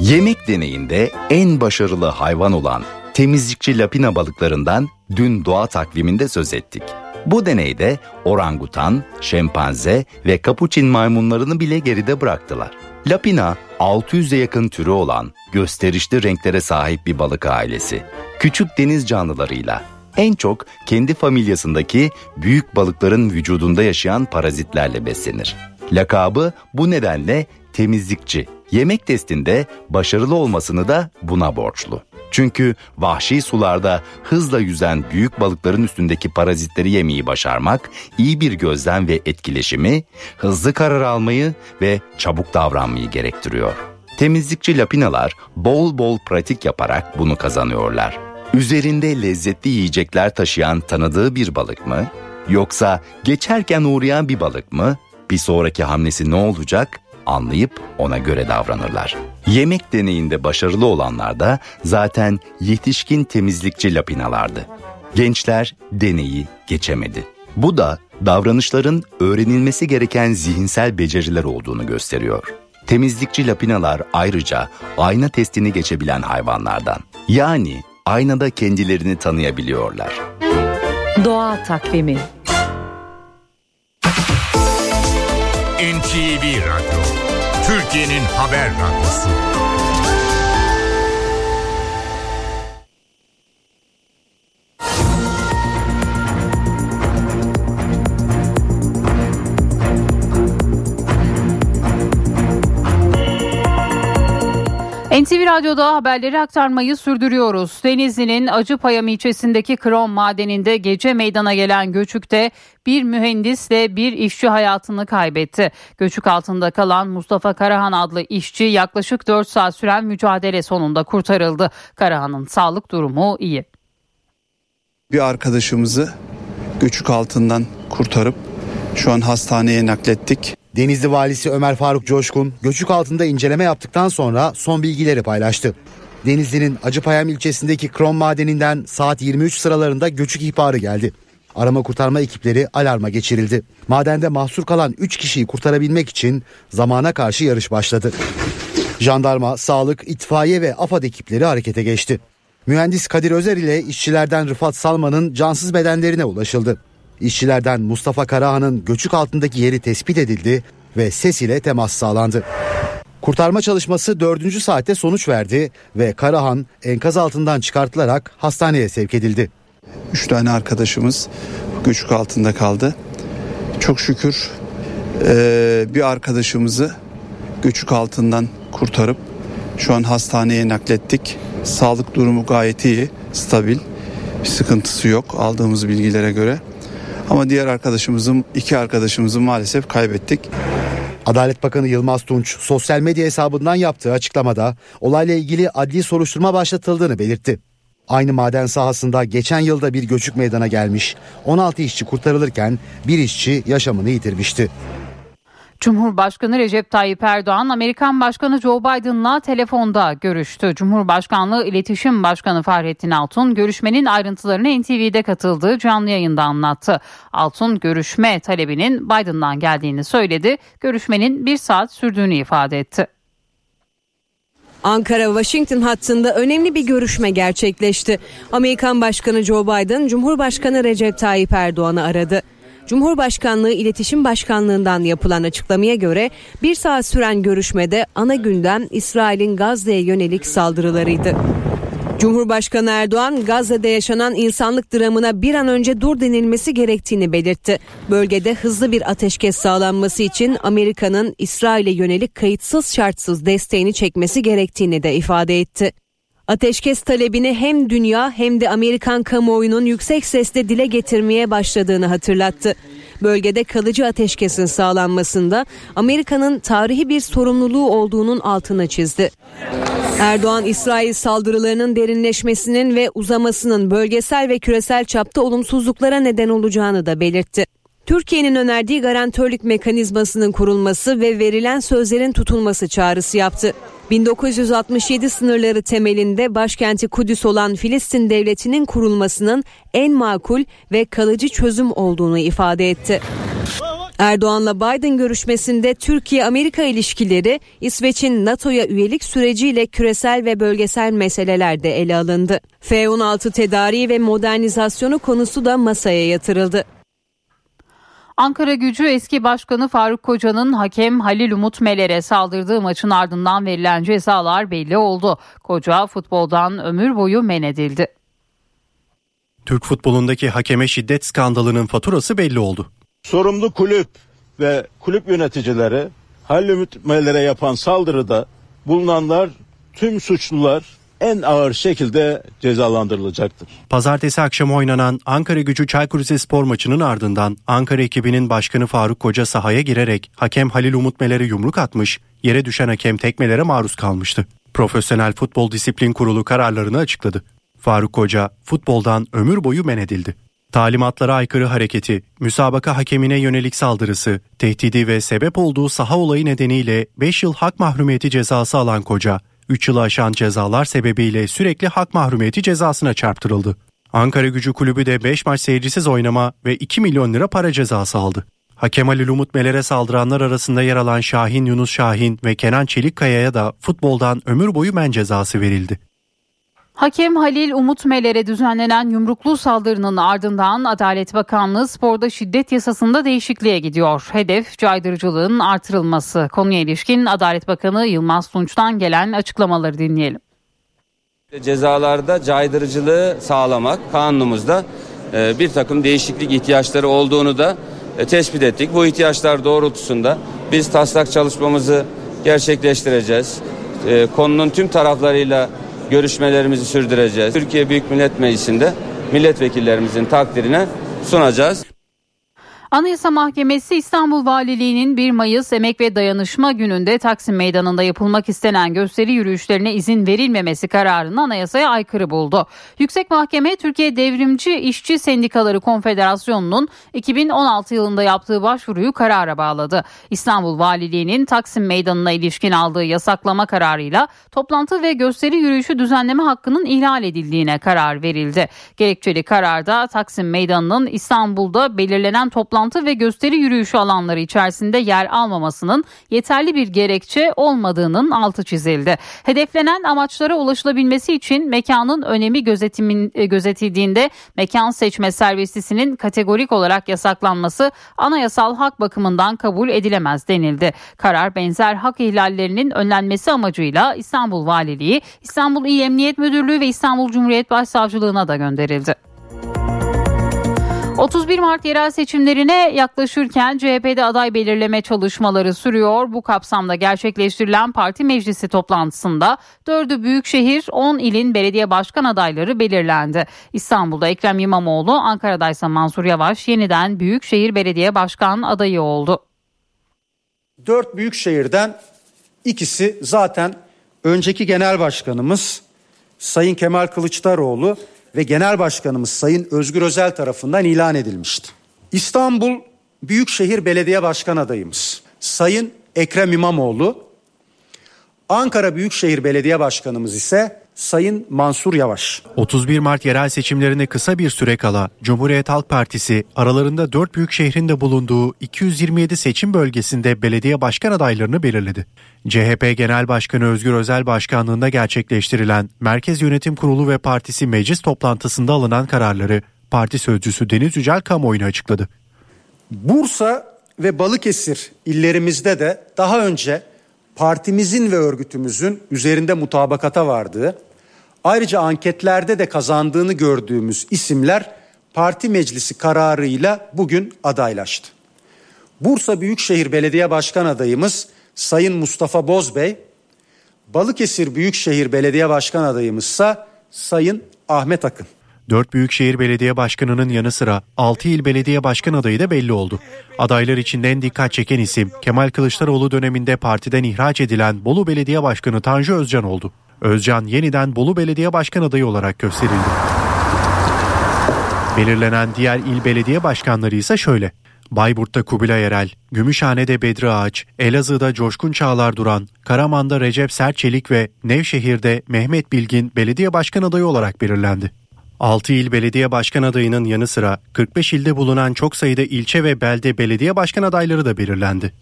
Yemek deneyinde en başarılı hayvan olan temizlikçi lapina balıklarından dün doğa takviminde söz ettik. Bu deneyde orangutan, şempanze ve kapuçin maymunlarını bile geride bıraktılar. Lapina 600'e yakın türü olan gösterişli renklere sahip bir balık ailesi. Küçük deniz canlılarıyla en çok kendi familyasındaki büyük balıkların vücudunda yaşayan parazitlerle beslenir. Lakabı bu nedenle temizlikçi yemek testinde başarılı olmasını da buna borçlu. Çünkü vahşi sularda hızla yüzen büyük balıkların üstündeki parazitleri yemeyi başarmak, iyi bir gözlem ve etkileşimi, hızlı karar almayı ve çabuk davranmayı gerektiriyor. Temizlikçi lapinalar bol bol pratik yaparak bunu kazanıyorlar. Üzerinde lezzetli yiyecekler taşıyan tanıdığı bir balık mı? Yoksa geçerken uğrayan bir balık mı? Bir sonraki hamlesi ne olacak? Anlayıp ona göre davranırlar. Yemek deneyinde başarılı olanlar da zaten yetişkin temizlikçi lapinalardı. Gençler deneyi geçemedi. Bu da davranışların öğrenilmesi gereken zihinsel beceriler olduğunu gösteriyor. Temizlikçi lapinalar ayrıca ayna testini geçebilen hayvanlardan. Yani aynada kendilerini tanıyabiliyorlar. Doğa takvimi NTV Radyo, Türkiye'nin haber radyosu. NTV Radyo'da haberleri aktarmayı sürdürüyoruz. Denizli'nin Acıpayam ilçesindeki krom madeninde gece meydana gelen göçükte bir mühendisle bir işçi hayatını kaybetti. Göçük altında kalan Mustafa Karahan adlı işçi yaklaşık 4 saat süren mücadele sonunda kurtarıldı. Karahan'ın sağlık durumu iyi. Bir arkadaşımızı göçük altından kurtarıp şu an hastaneye naklettik. Denizli valisi Ömer Faruk Coşkun göçük altında inceleme yaptıktan sonra son bilgileri paylaştı. Denizli'nin Acıpayam ilçesindeki krom madeninden saat 23 sıralarında göçük ihbarı geldi. Arama kurtarma ekipleri alarma geçirildi. Madende mahsur kalan 3 kişiyi kurtarabilmek için zamana karşı yarış başladı. Jandarma, sağlık, itfaiye ve AFAD ekipleri harekete geçti. Mühendis Kadir Özer ile işçilerden Rıfat Salman'ın cansız bedenlerine ulaşıldı. İşçilerden Mustafa Karahan'ın göçük altındaki yeri tespit edildi ve ses ile temas sağlandı. Kurtarma çalışması dördüncü saatte sonuç verdi ve Karahan enkaz altından çıkartılarak hastaneye sevk edildi. Üç tane arkadaşımız göçük altında kaldı. Çok şükür e, bir arkadaşımızı göçük altından kurtarıp şu an hastaneye naklettik. Sağlık durumu gayet iyi, stabil. Bir sıkıntısı yok aldığımız bilgilere göre. Ama diğer arkadaşımızın, iki arkadaşımızı maalesef kaybettik. Adalet Bakanı Yılmaz Tunç sosyal medya hesabından yaptığı açıklamada olayla ilgili adli soruşturma başlatıldığını belirtti. Aynı maden sahasında geçen yılda bir göçük meydana gelmiş. 16 işçi kurtarılırken bir işçi yaşamını yitirmişti. Cumhurbaşkanı Recep Tayyip Erdoğan Amerikan Başkanı Joe Biden'la telefonda görüştü. Cumhurbaşkanlığı İletişim Başkanı Fahrettin Altun görüşmenin ayrıntılarını NTV'de katıldığı canlı yayında anlattı. Altun görüşme talebinin Biden'dan geldiğini söyledi. Görüşmenin bir saat sürdüğünü ifade etti. Ankara-Washington hattında önemli bir görüşme gerçekleşti. Amerikan Başkanı Joe Biden, Cumhurbaşkanı Recep Tayyip Erdoğan'ı aradı. Cumhurbaşkanlığı İletişim Başkanlığından yapılan açıklamaya göre bir saat süren görüşmede ana gündem İsrail'in Gazze'ye yönelik saldırılarıydı. Cumhurbaşkanı Erdoğan Gazze'de yaşanan insanlık dramına bir an önce dur denilmesi gerektiğini belirtti. Bölgede hızlı bir ateşkes sağlanması için Amerika'nın İsrail'e yönelik kayıtsız şartsız desteğini çekmesi gerektiğini de ifade etti. Ateşkes talebini hem dünya hem de Amerikan kamuoyunun yüksek sesle dile getirmeye başladığını hatırlattı. Bölgede kalıcı ateşkesin sağlanmasında Amerika'nın tarihi bir sorumluluğu olduğunun altını çizdi. Erdoğan İsrail saldırılarının derinleşmesinin ve uzamasının bölgesel ve küresel çapta olumsuzluklara neden olacağını da belirtti. Türkiye'nin önerdiği garantörlük mekanizmasının kurulması ve verilen sözlerin tutulması çağrısı yaptı. 1967 sınırları temelinde başkenti Kudüs olan Filistin devletinin kurulmasının en makul ve kalıcı çözüm olduğunu ifade etti. Erdoğan'la Biden görüşmesinde Türkiye-Amerika ilişkileri, İsveç'in NATO'ya üyelik süreciyle küresel ve bölgesel meseleler de ele alındı. F-16 tedariği ve modernizasyonu konusu da masaya yatırıldı. Ankara gücü eski başkanı Faruk Koca'nın hakem Halil Umut Meler'e saldırdığı maçın ardından verilen cezalar belli oldu. Koca futboldan ömür boyu men edildi. Türk futbolundaki hakeme şiddet skandalının faturası belli oldu. Sorumlu kulüp ve kulüp yöneticileri Halil Umut Meler'e yapan saldırıda bulunanlar tüm suçlular en ağır şekilde cezalandırılacaktır. Pazartesi akşamı oynanan Ankara Gücü Çaykur Rizespor maçının ardından Ankara ekibinin başkanı Faruk Koca sahaya girerek hakem Halil Umut Meler'e yumruk atmış, yere düşen hakem tekmelere maruz kalmıştı. Profesyonel Futbol Disiplin Kurulu kararlarını açıkladı. Faruk Koca futboldan ömür boyu men edildi. Talimatlara aykırı hareketi, müsabaka hakemine yönelik saldırısı, tehdidi ve sebep olduğu saha olayı nedeniyle 5 yıl hak mahrumiyeti cezası alan Koca, 3 yılı aşan cezalar sebebiyle sürekli hak mahrumiyeti cezasına çarptırıldı. Ankara Gücü Kulübü de 5 maç seyircisiz oynama ve 2 milyon lira para cezası aldı. Hakem Ali Umut Meler'e saldıranlar arasında yer alan Şahin Yunus Şahin ve Kenan Çelikkaya'ya da futboldan ömür boyu men cezası verildi. Hakem Halil Umut Meler'e düzenlenen yumruklu saldırının ardından Adalet Bakanlığı sporda şiddet yasasında değişikliğe gidiyor. Hedef caydırıcılığın artırılması. Konuya ilişkin Adalet Bakanı Yılmaz Tunç'tan gelen açıklamaları dinleyelim. Cezalarda caydırıcılığı sağlamak kanunumuzda e, bir takım değişiklik ihtiyaçları olduğunu da e, tespit ettik. Bu ihtiyaçlar doğrultusunda biz taslak çalışmamızı gerçekleştireceğiz. E, konunun tüm taraflarıyla görüşmelerimizi sürdüreceğiz. Türkiye Büyük Millet Meclisi'nde milletvekillerimizin takdirine sunacağız. Anayasa Mahkemesi İstanbul Valiliği'nin 1 Mayıs Emek ve Dayanışma Günü'nde Taksim Meydanı'nda yapılmak istenen gösteri yürüyüşlerine izin verilmemesi kararını anayasaya aykırı buldu. Yüksek Mahkeme Türkiye Devrimci İşçi Sendikaları Konfederasyonu'nun 2016 yılında yaptığı başvuruyu karara bağladı. İstanbul Valiliği'nin Taksim Meydanı'na ilişkin aldığı yasaklama kararıyla toplantı ve gösteri yürüyüşü düzenleme hakkının ihlal edildiğine karar verildi. Gerekçeli kararda Taksim Meydanı'nın İstanbul'da belirlenen toplantı toplantı ve gösteri yürüyüşü alanları içerisinde yer almamasının yeterli bir gerekçe olmadığının altı çizildi. Hedeflenen amaçlara ulaşılabilmesi için mekanın önemi gözetimin, e, gözetildiğinde mekan seçme serbestisinin kategorik olarak yasaklanması anayasal hak bakımından kabul edilemez denildi. Karar benzer hak ihlallerinin önlenmesi amacıyla İstanbul Valiliği, İstanbul İl Emniyet Müdürlüğü ve İstanbul Cumhuriyet Başsavcılığına da gönderildi. 31 Mart yerel seçimlerine yaklaşırken CHP'de aday belirleme çalışmaları sürüyor. Bu kapsamda gerçekleştirilen parti meclisi toplantısında 4'ü büyükşehir 10 ilin belediye başkan adayları belirlendi. İstanbul'da Ekrem İmamoğlu, Ankara'da ise Mansur Yavaş yeniden büyükşehir belediye başkan adayı oldu. 4 büyükşehirden ikisi zaten önceki genel başkanımız Sayın Kemal Kılıçdaroğlu ve Genel Başkanımız Sayın Özgür Özel tarafından ilan edilmişti. İstanbul Büyükşehir Belediye Başkan adayımız Sayın Ekrem İmamoğlu, Ankara Büyükşehir Belediye Başkanımız ise Sayın Mansur Yavaş. 31 Mart yerel seçimlerine kısa bir süre kala Cumhuriyet Halk Partisi aralarında 4 büyük şehrin de bulunduğu 227 seçim bölgesinde belediye başkan adaylarını belirledi. CHP Genel Başkanı Özgür Özel Başkanlığında gerçekleştirilen Merkez Yönetim Kurulu ve Partisi meclis toplantısında alınan kararları parti sözcüsü Deniz Yücel kamuoyuna açıkladı. Bursa ve Balıkesir illerimizde de daha önce partimizin ve örgütümüzün üzerinde mutabakata vardığı Ayrıca anketlerde de kazandığını gördüğümüz isimler parti meclisi kararıyla bugün adaylaştı. Bursa Büyükşehir Belediye Başkan adayımız Sayın Mustafa Bozbey, Balıkesir Büyükşehir Belediye Başkan adayımızsa Sayın Ahmet Akın. 4 Büyükşehir Belediye Başkanı'nın yanı sıra 6 il belediye başkan adayı da belli oldu. Adaylar içinde en dikkat çeken isim Kemal Kılıçdaroğlu döneminde partiden ihraç edilen Bolu Belediye Başkanı Tanju Özcan oldu. Özcan yeniden Bolu Belediye Başkan adayı olarak gösterildi. Belirlenen diğer il belediye başkanları ise şöyle. Bayburt'ta Kubilay Erel, Gümüşhane'de Bedri Ağaç, Elazığ'da Coşkun Çağlar Duran, Karaman'da Recep Serçelik ve Nevşehir'de Mehmet Bilgin belediye başkan adayı olarak belirlendi. 6 il belediye başkan adayının yanı sıra 45 ilde bulunan çok sayıda ilçe ve belde belediye başkan adayları da belirlendi.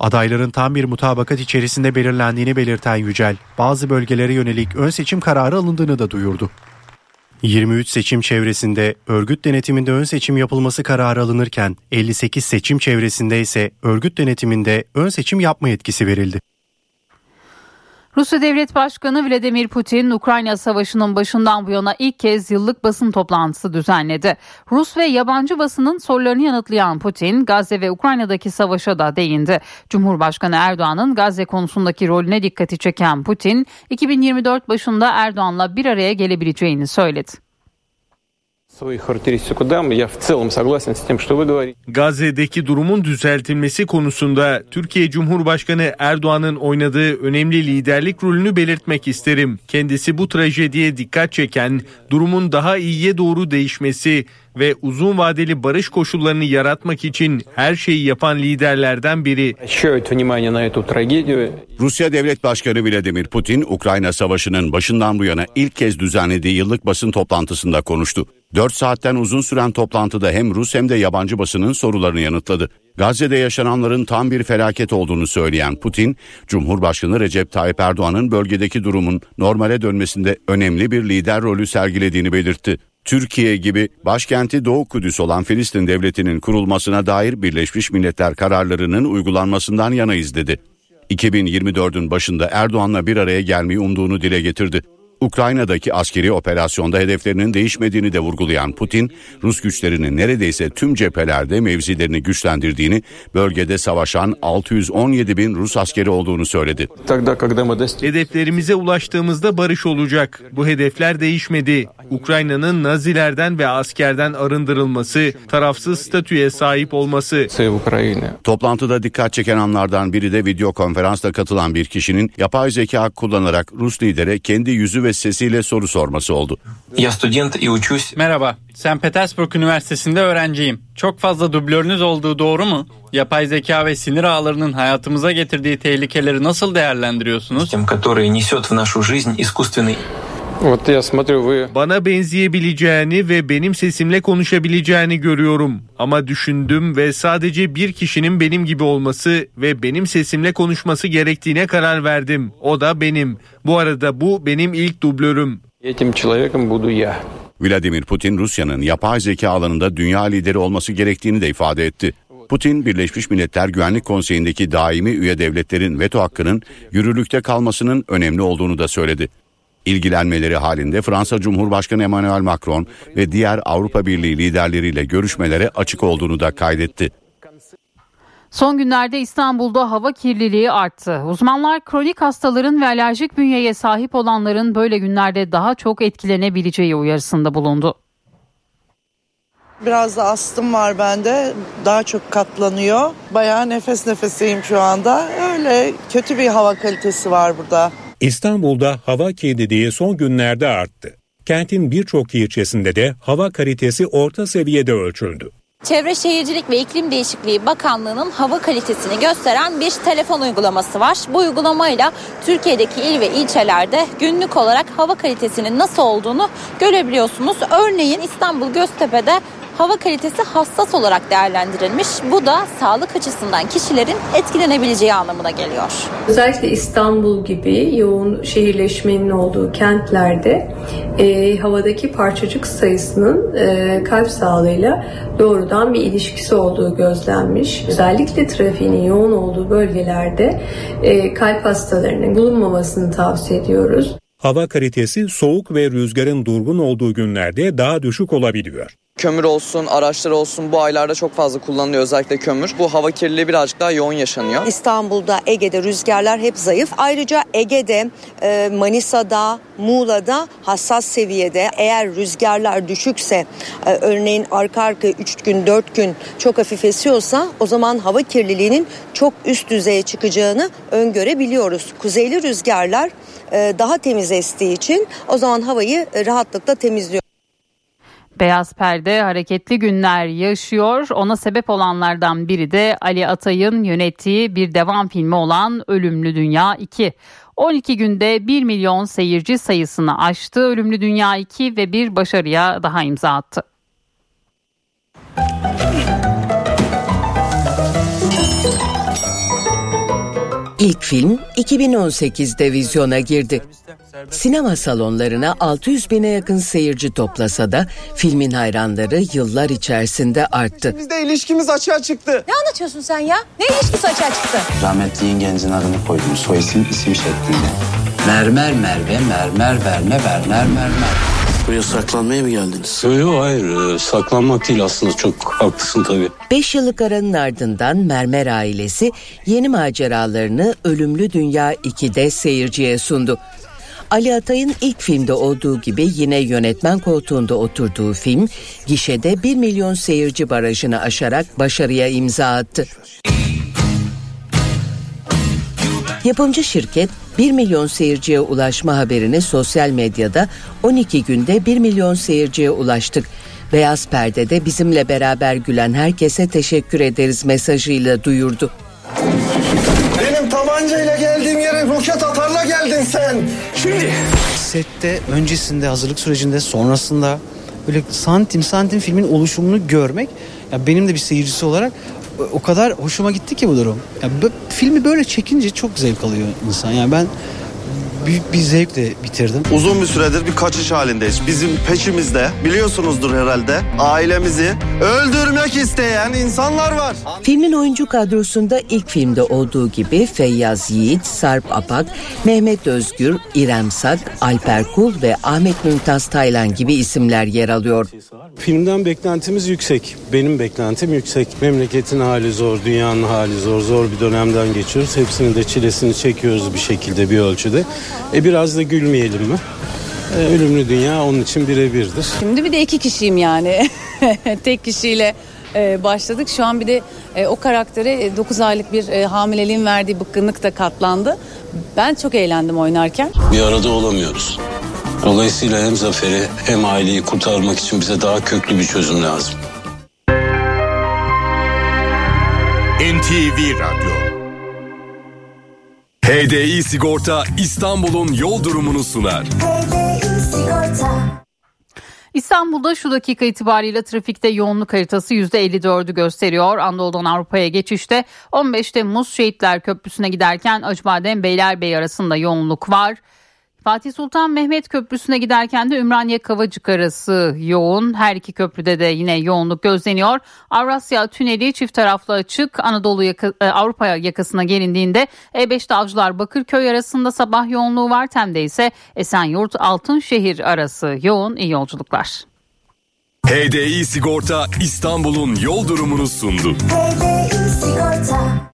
Adayların tam bir mutabakat içerisinde belirlendiğini belirten Yücel, bazı bölgelere yönelik ön seçim kararı alındığını da duyurdu. 23 seçim çevresinde örgüt denetiminde ön seçim yapılması kararı alınırken 58 seçim çevresinde ise örgüt denetiminde ön seçim yapma yetkisi verildi. Rusya Devlet Başkanı Vladimir Putin, Ukrayna Savaşı'nın başından bu yana ilk kez yıllık basın toplantısı düzenledi. Rus ve yabancı basının sorularını yanıtlayan Putin, Gazze ve Ukrayna'daki savaşa da değindi. Cumhurbaşkanı Erdoğan'ın Gazze konusundaki rolüne dikkati çeken Putin, 2024 başında Erdoğan'la bir araya gelebileceğini söyledi. Gazze'deki durumun düzeltilmesi konusunda Türkiye Cumhurbaşkanı Erdoğan'ın oynadığı önemli liderlik rolünü belirtmek isterim. Kendisi bu trajediye dikkat çeken, durumun daha iyiye doğru değişmesi ve uzun vadeli barış koşullarını yaratmak için her şeyi yapan liderlerden biri. Rusya Devlet Başkanı Vladimir Putin, Ukrayna Savaşı'nın başından bu yana ilk kez düzenlediği yıllık basın toplantısında konuştu. 4 saatten uzun süren toplantıda hem Rus hem de yabancı basının sorularını yanıtladı. Gazze'de yaşananların tam bir felaket olduğunu söyleyen Putin, Cumhurbaşkanı Recep Tayyip Erdoğan'ın bölgedeki durumun normale dönmesinde önemli bir lider rolü sergilediğini belirtti. Türkiye gibi başkenti Doğu Kudüs olan Filistin devletinin kurulmasına dair Birleşmiş Milletler kararlarının uygulanmasından yana izledi. 2024'ün başında Erdoğan'la bir araya gelmeyi umduğunu dile getirdi. Ukrayna'daki askeri operasyonda hedeflerinin değişmediğini de vurgulayan Putin, Rus güçlerinin neredeyse tüm cephelerde mevzilerini güçlendirdiğini, bölgede savaşan 617 bin Rus askeri olduğunu söyledi. Hedeflerimize ulaştığımızda barış olacak. Bu hedefler değişmedi. Ukrayna'nın Nazilerden ve askerden arındırılması, tarafsız statüye sahip olması. Toplantıda dikkat çeken anlardan biri de video konferansla katılan bir kişinin yapay zeka kullanarak Rus lidere kendi yüzü ve sesiyle soru sorması oldu. Merhaba, St. Petersburg Üniversitesi'nde öğrenciyim. Çok fazla dublörünüz olduğu doğru mu? Yapay zeka ve sinir ağlarının hayatımıza getirdiği tehlikeleri nasıl değerlendiriyorsunuz? Bana benzeyebileceğini ve benim sesimle konuşabileceğini görüyorum. Ama düşündüm ve sadece bir kişinin benim gibi olması ve benim sesimle konuşması gerektiğine karar verdim. O da benim. Bu arada bu benim ilk dublörüm. Vladimir Putin Rusya'nın yapay zeka alanında dünya lideri olması gerektiğini de ifade etti. Putin, Birleşmiş Milletler Güvenlik Konseyi'ndeki daimi üye devletlerin veto hakkının yürürlükte kalmasının önemli olduğunu da söyledi. İlgilenmeleri halinde Fransa Cumhurbaşkanı Emmanuel Macron ve diğer Avrupa Birliği liderleriyle görüşmelere açık olduğunu da kaydetti. Son günlerde İstanbul'da hava kirliliği arttı. Uzmanlar kronik hastaların ve alerjik bünyeye sahip olanların böyle günlerde daha çok etkilenebileceği uyarısında bulundu. Biraz da astım var bende. Daha çok katlanıyor. Bayağı nefes nefeseyim şu anda. Öyle kötü bir hava kalitesi var burada. İstanbul'da hava kirliliği son günlerde arttı. Kentin birçok ilçesinde de hava kalitesi orta seviyede ölçüldü. Çevre Şehircilik ve İklim Değişikliği Bakanlığı'nın hava kalitesini gösteren bir telefon uygulaması var. Bu uygulamayla Türkiye'deki il ve ilçelerde günlük olarak hava kalitesinin nasıl olduğunu görebiliyorsunuz. Örneğin İstanbul Göztepe'de hava kalitesi hassas olarak değerlendirilmiş. Bu da sağlık açısından kişilerin etkilenebileceği anlamına geliyor. Özellikle İstanbul gibi yoğun şehirleşmenin olduğu kentlerde e, havadaki parçacık sayısının e, kalp sağlığıyla doğrudan bir ilişkisi olduğu gözlenmiş. Özellikle trafiğin yoğun olduğu bölgelerde e, kalp hastalarının bulunmamasını tavsiye ediyoruz. Hava kalitesi soğuk ve rüzgarın durgun olduğu günlerde daha düşük olabiliyor. Kömür olsun, araçlar olsun bu aylarda çok fazla kullanılıyor özellikle kömür. Bu hava kirliliği birazcık daha yoğun yaşanıyor. İstanbul'da, Ege'de rüzgarlar hep zayıf. Ayrıca Ege'de, e, Manisa'da, Muğla'da hassas seviyede. Eğer rüzgarlar düşükse, e, örneğin arka arka 3 gün, 4 gün çok hafif esiyorsa o zaman hava kirliliğinin çok üst düzeye çıkacağını öngörebiliyoruz. Kuzeyli rüzgarlar e, daha temiz estiği için o zaman havayı rahatlıkla temizliyor. Beyaz Perde hareketli günler yaşıyor. Ona sebep olanlardan biri de Ali Atay'ın yönettiği bir devam filmi olan Ölümlü Dünya 2. 12 günde 1 milyon seyirci sayısını aştı. Ölümlü Dünya 2 ve bir başarıya daha imza attı. İlk film 2018'de vizyona girdi. Sinema salonlarına 600 bine yakın seyirci toplasa da filmin hayranları yıllar içerisinde arttı. Bizde ilişkimiz açığa çıktı. Ne anlatıyorsun sen ya? Ne ilişkisi açığa çıktı? Rahmetli yengencin adını koydum soy isim isim şeklinde. Mermer Merve, mermer verme, vermer mermer. Buraya saklanmaya mı geldiniz? Yok yok hayır saklanmak değil aslında çok haklısın tabii. 5 yıllık aranın ardından Mermer ailesi yeni maceralarını Ölümlü Dünya 2'de seyirciye sundu. Ali Atay'ın ilk filmde olduğu gibi yine yönetmen koltuğunda oturduğu film gişede 1 milyon seyirci barajını aşarak başarıya imza attı. Yapımcı şirket 1 milyon seyirciye ulaşma haberini sosyal medyada 12 günde 1 milyon seyirciye ulaştık. Beyaz perdede bizimle beraber gülen herkese teşekkür ederiz mesajıyla duyurdu. Tabancayla geldiğim yere roket atarla geldin sen. Şimdi. Sette öncesinde hazırlık sürecinde sonrasında böyle santim santim filmin oluşumunu görmek ya benim de bir seyircisi olarak o kadar hoşuma gitti ki bu durum. Ya filmi böyle çekince çok zevk alıyor insan. Yani ben büyük bir zevkle bitirdim. Uzun bir süredir bir kaçış halindeyiz. Bizim peşimizde biliyorsunuzdur herhalde ailemizi öldürmek isteyen insanlar var. Filmin oyuncu kadrosunda ilk filmde olduğu gibi Feyyaz Yiğit, Sarp Apak, Mehmet Özgür, İrem Sak, Alper Kul ve Ahmet Mümtaz Taylan gibi isimler yer alıyor. Filmden beklentimiz yüksek. Benim beklentim yüksek. Memleketin hali zor, dünyanın hali zor. Zor bir dönemden geçiyoruz. Hepsinin de çilesini çekiyoruz bir şekilde, bir ölçüde. E biraz da gülmeyelim mi? E, ölümlü dünya onun için birebirdir. Şimdi bir de iki kişiyim yani. <laughs> Tek kişiyle e, başladık. Şu an bir de e, o karaktere 9 aylık bir e, hamileliğin verdiği bıkkınlık da katlandı. Ben çok eğlendim oynarken. Bir arada olamıyoruz. Dolayısıyla hem Zafer'i hem aileyi kurtarmak için bize daha köklü bir çözüm lazım. NTV Radyo HDI Sigorta İstanbul'un yol durumunu sunar. İstanbul'da şu dakika itibariyle trafikte yoğunluk haritası %54'ü gösteriyor. Anadolu'dan Avrupa'ya geçişte 15 Temmuz Şehitler Köprüsü'ne giderken Acıbadem Beylerbeyi arasında yoğunluk var. Fatih Sultan Mehmet Köprüsü'ne giderken de Ümraniye Kavacık arası yoğun. Her iki köprüde de yine yoğunluk gözleniyor. Avrasya Tüneli çift taraflı açık. Anadolu yaka, e, Avrupa yakasına gelindiğinde E5'te Avcılar Bakırköy arasında sabah yoğunluğu var. Tem'de ise Esenyurt Altınşehir arası yoğun. İyi yolculuklar. HDI Sigorta İstanbul'un yol durumunu sundu. HDI Sigorta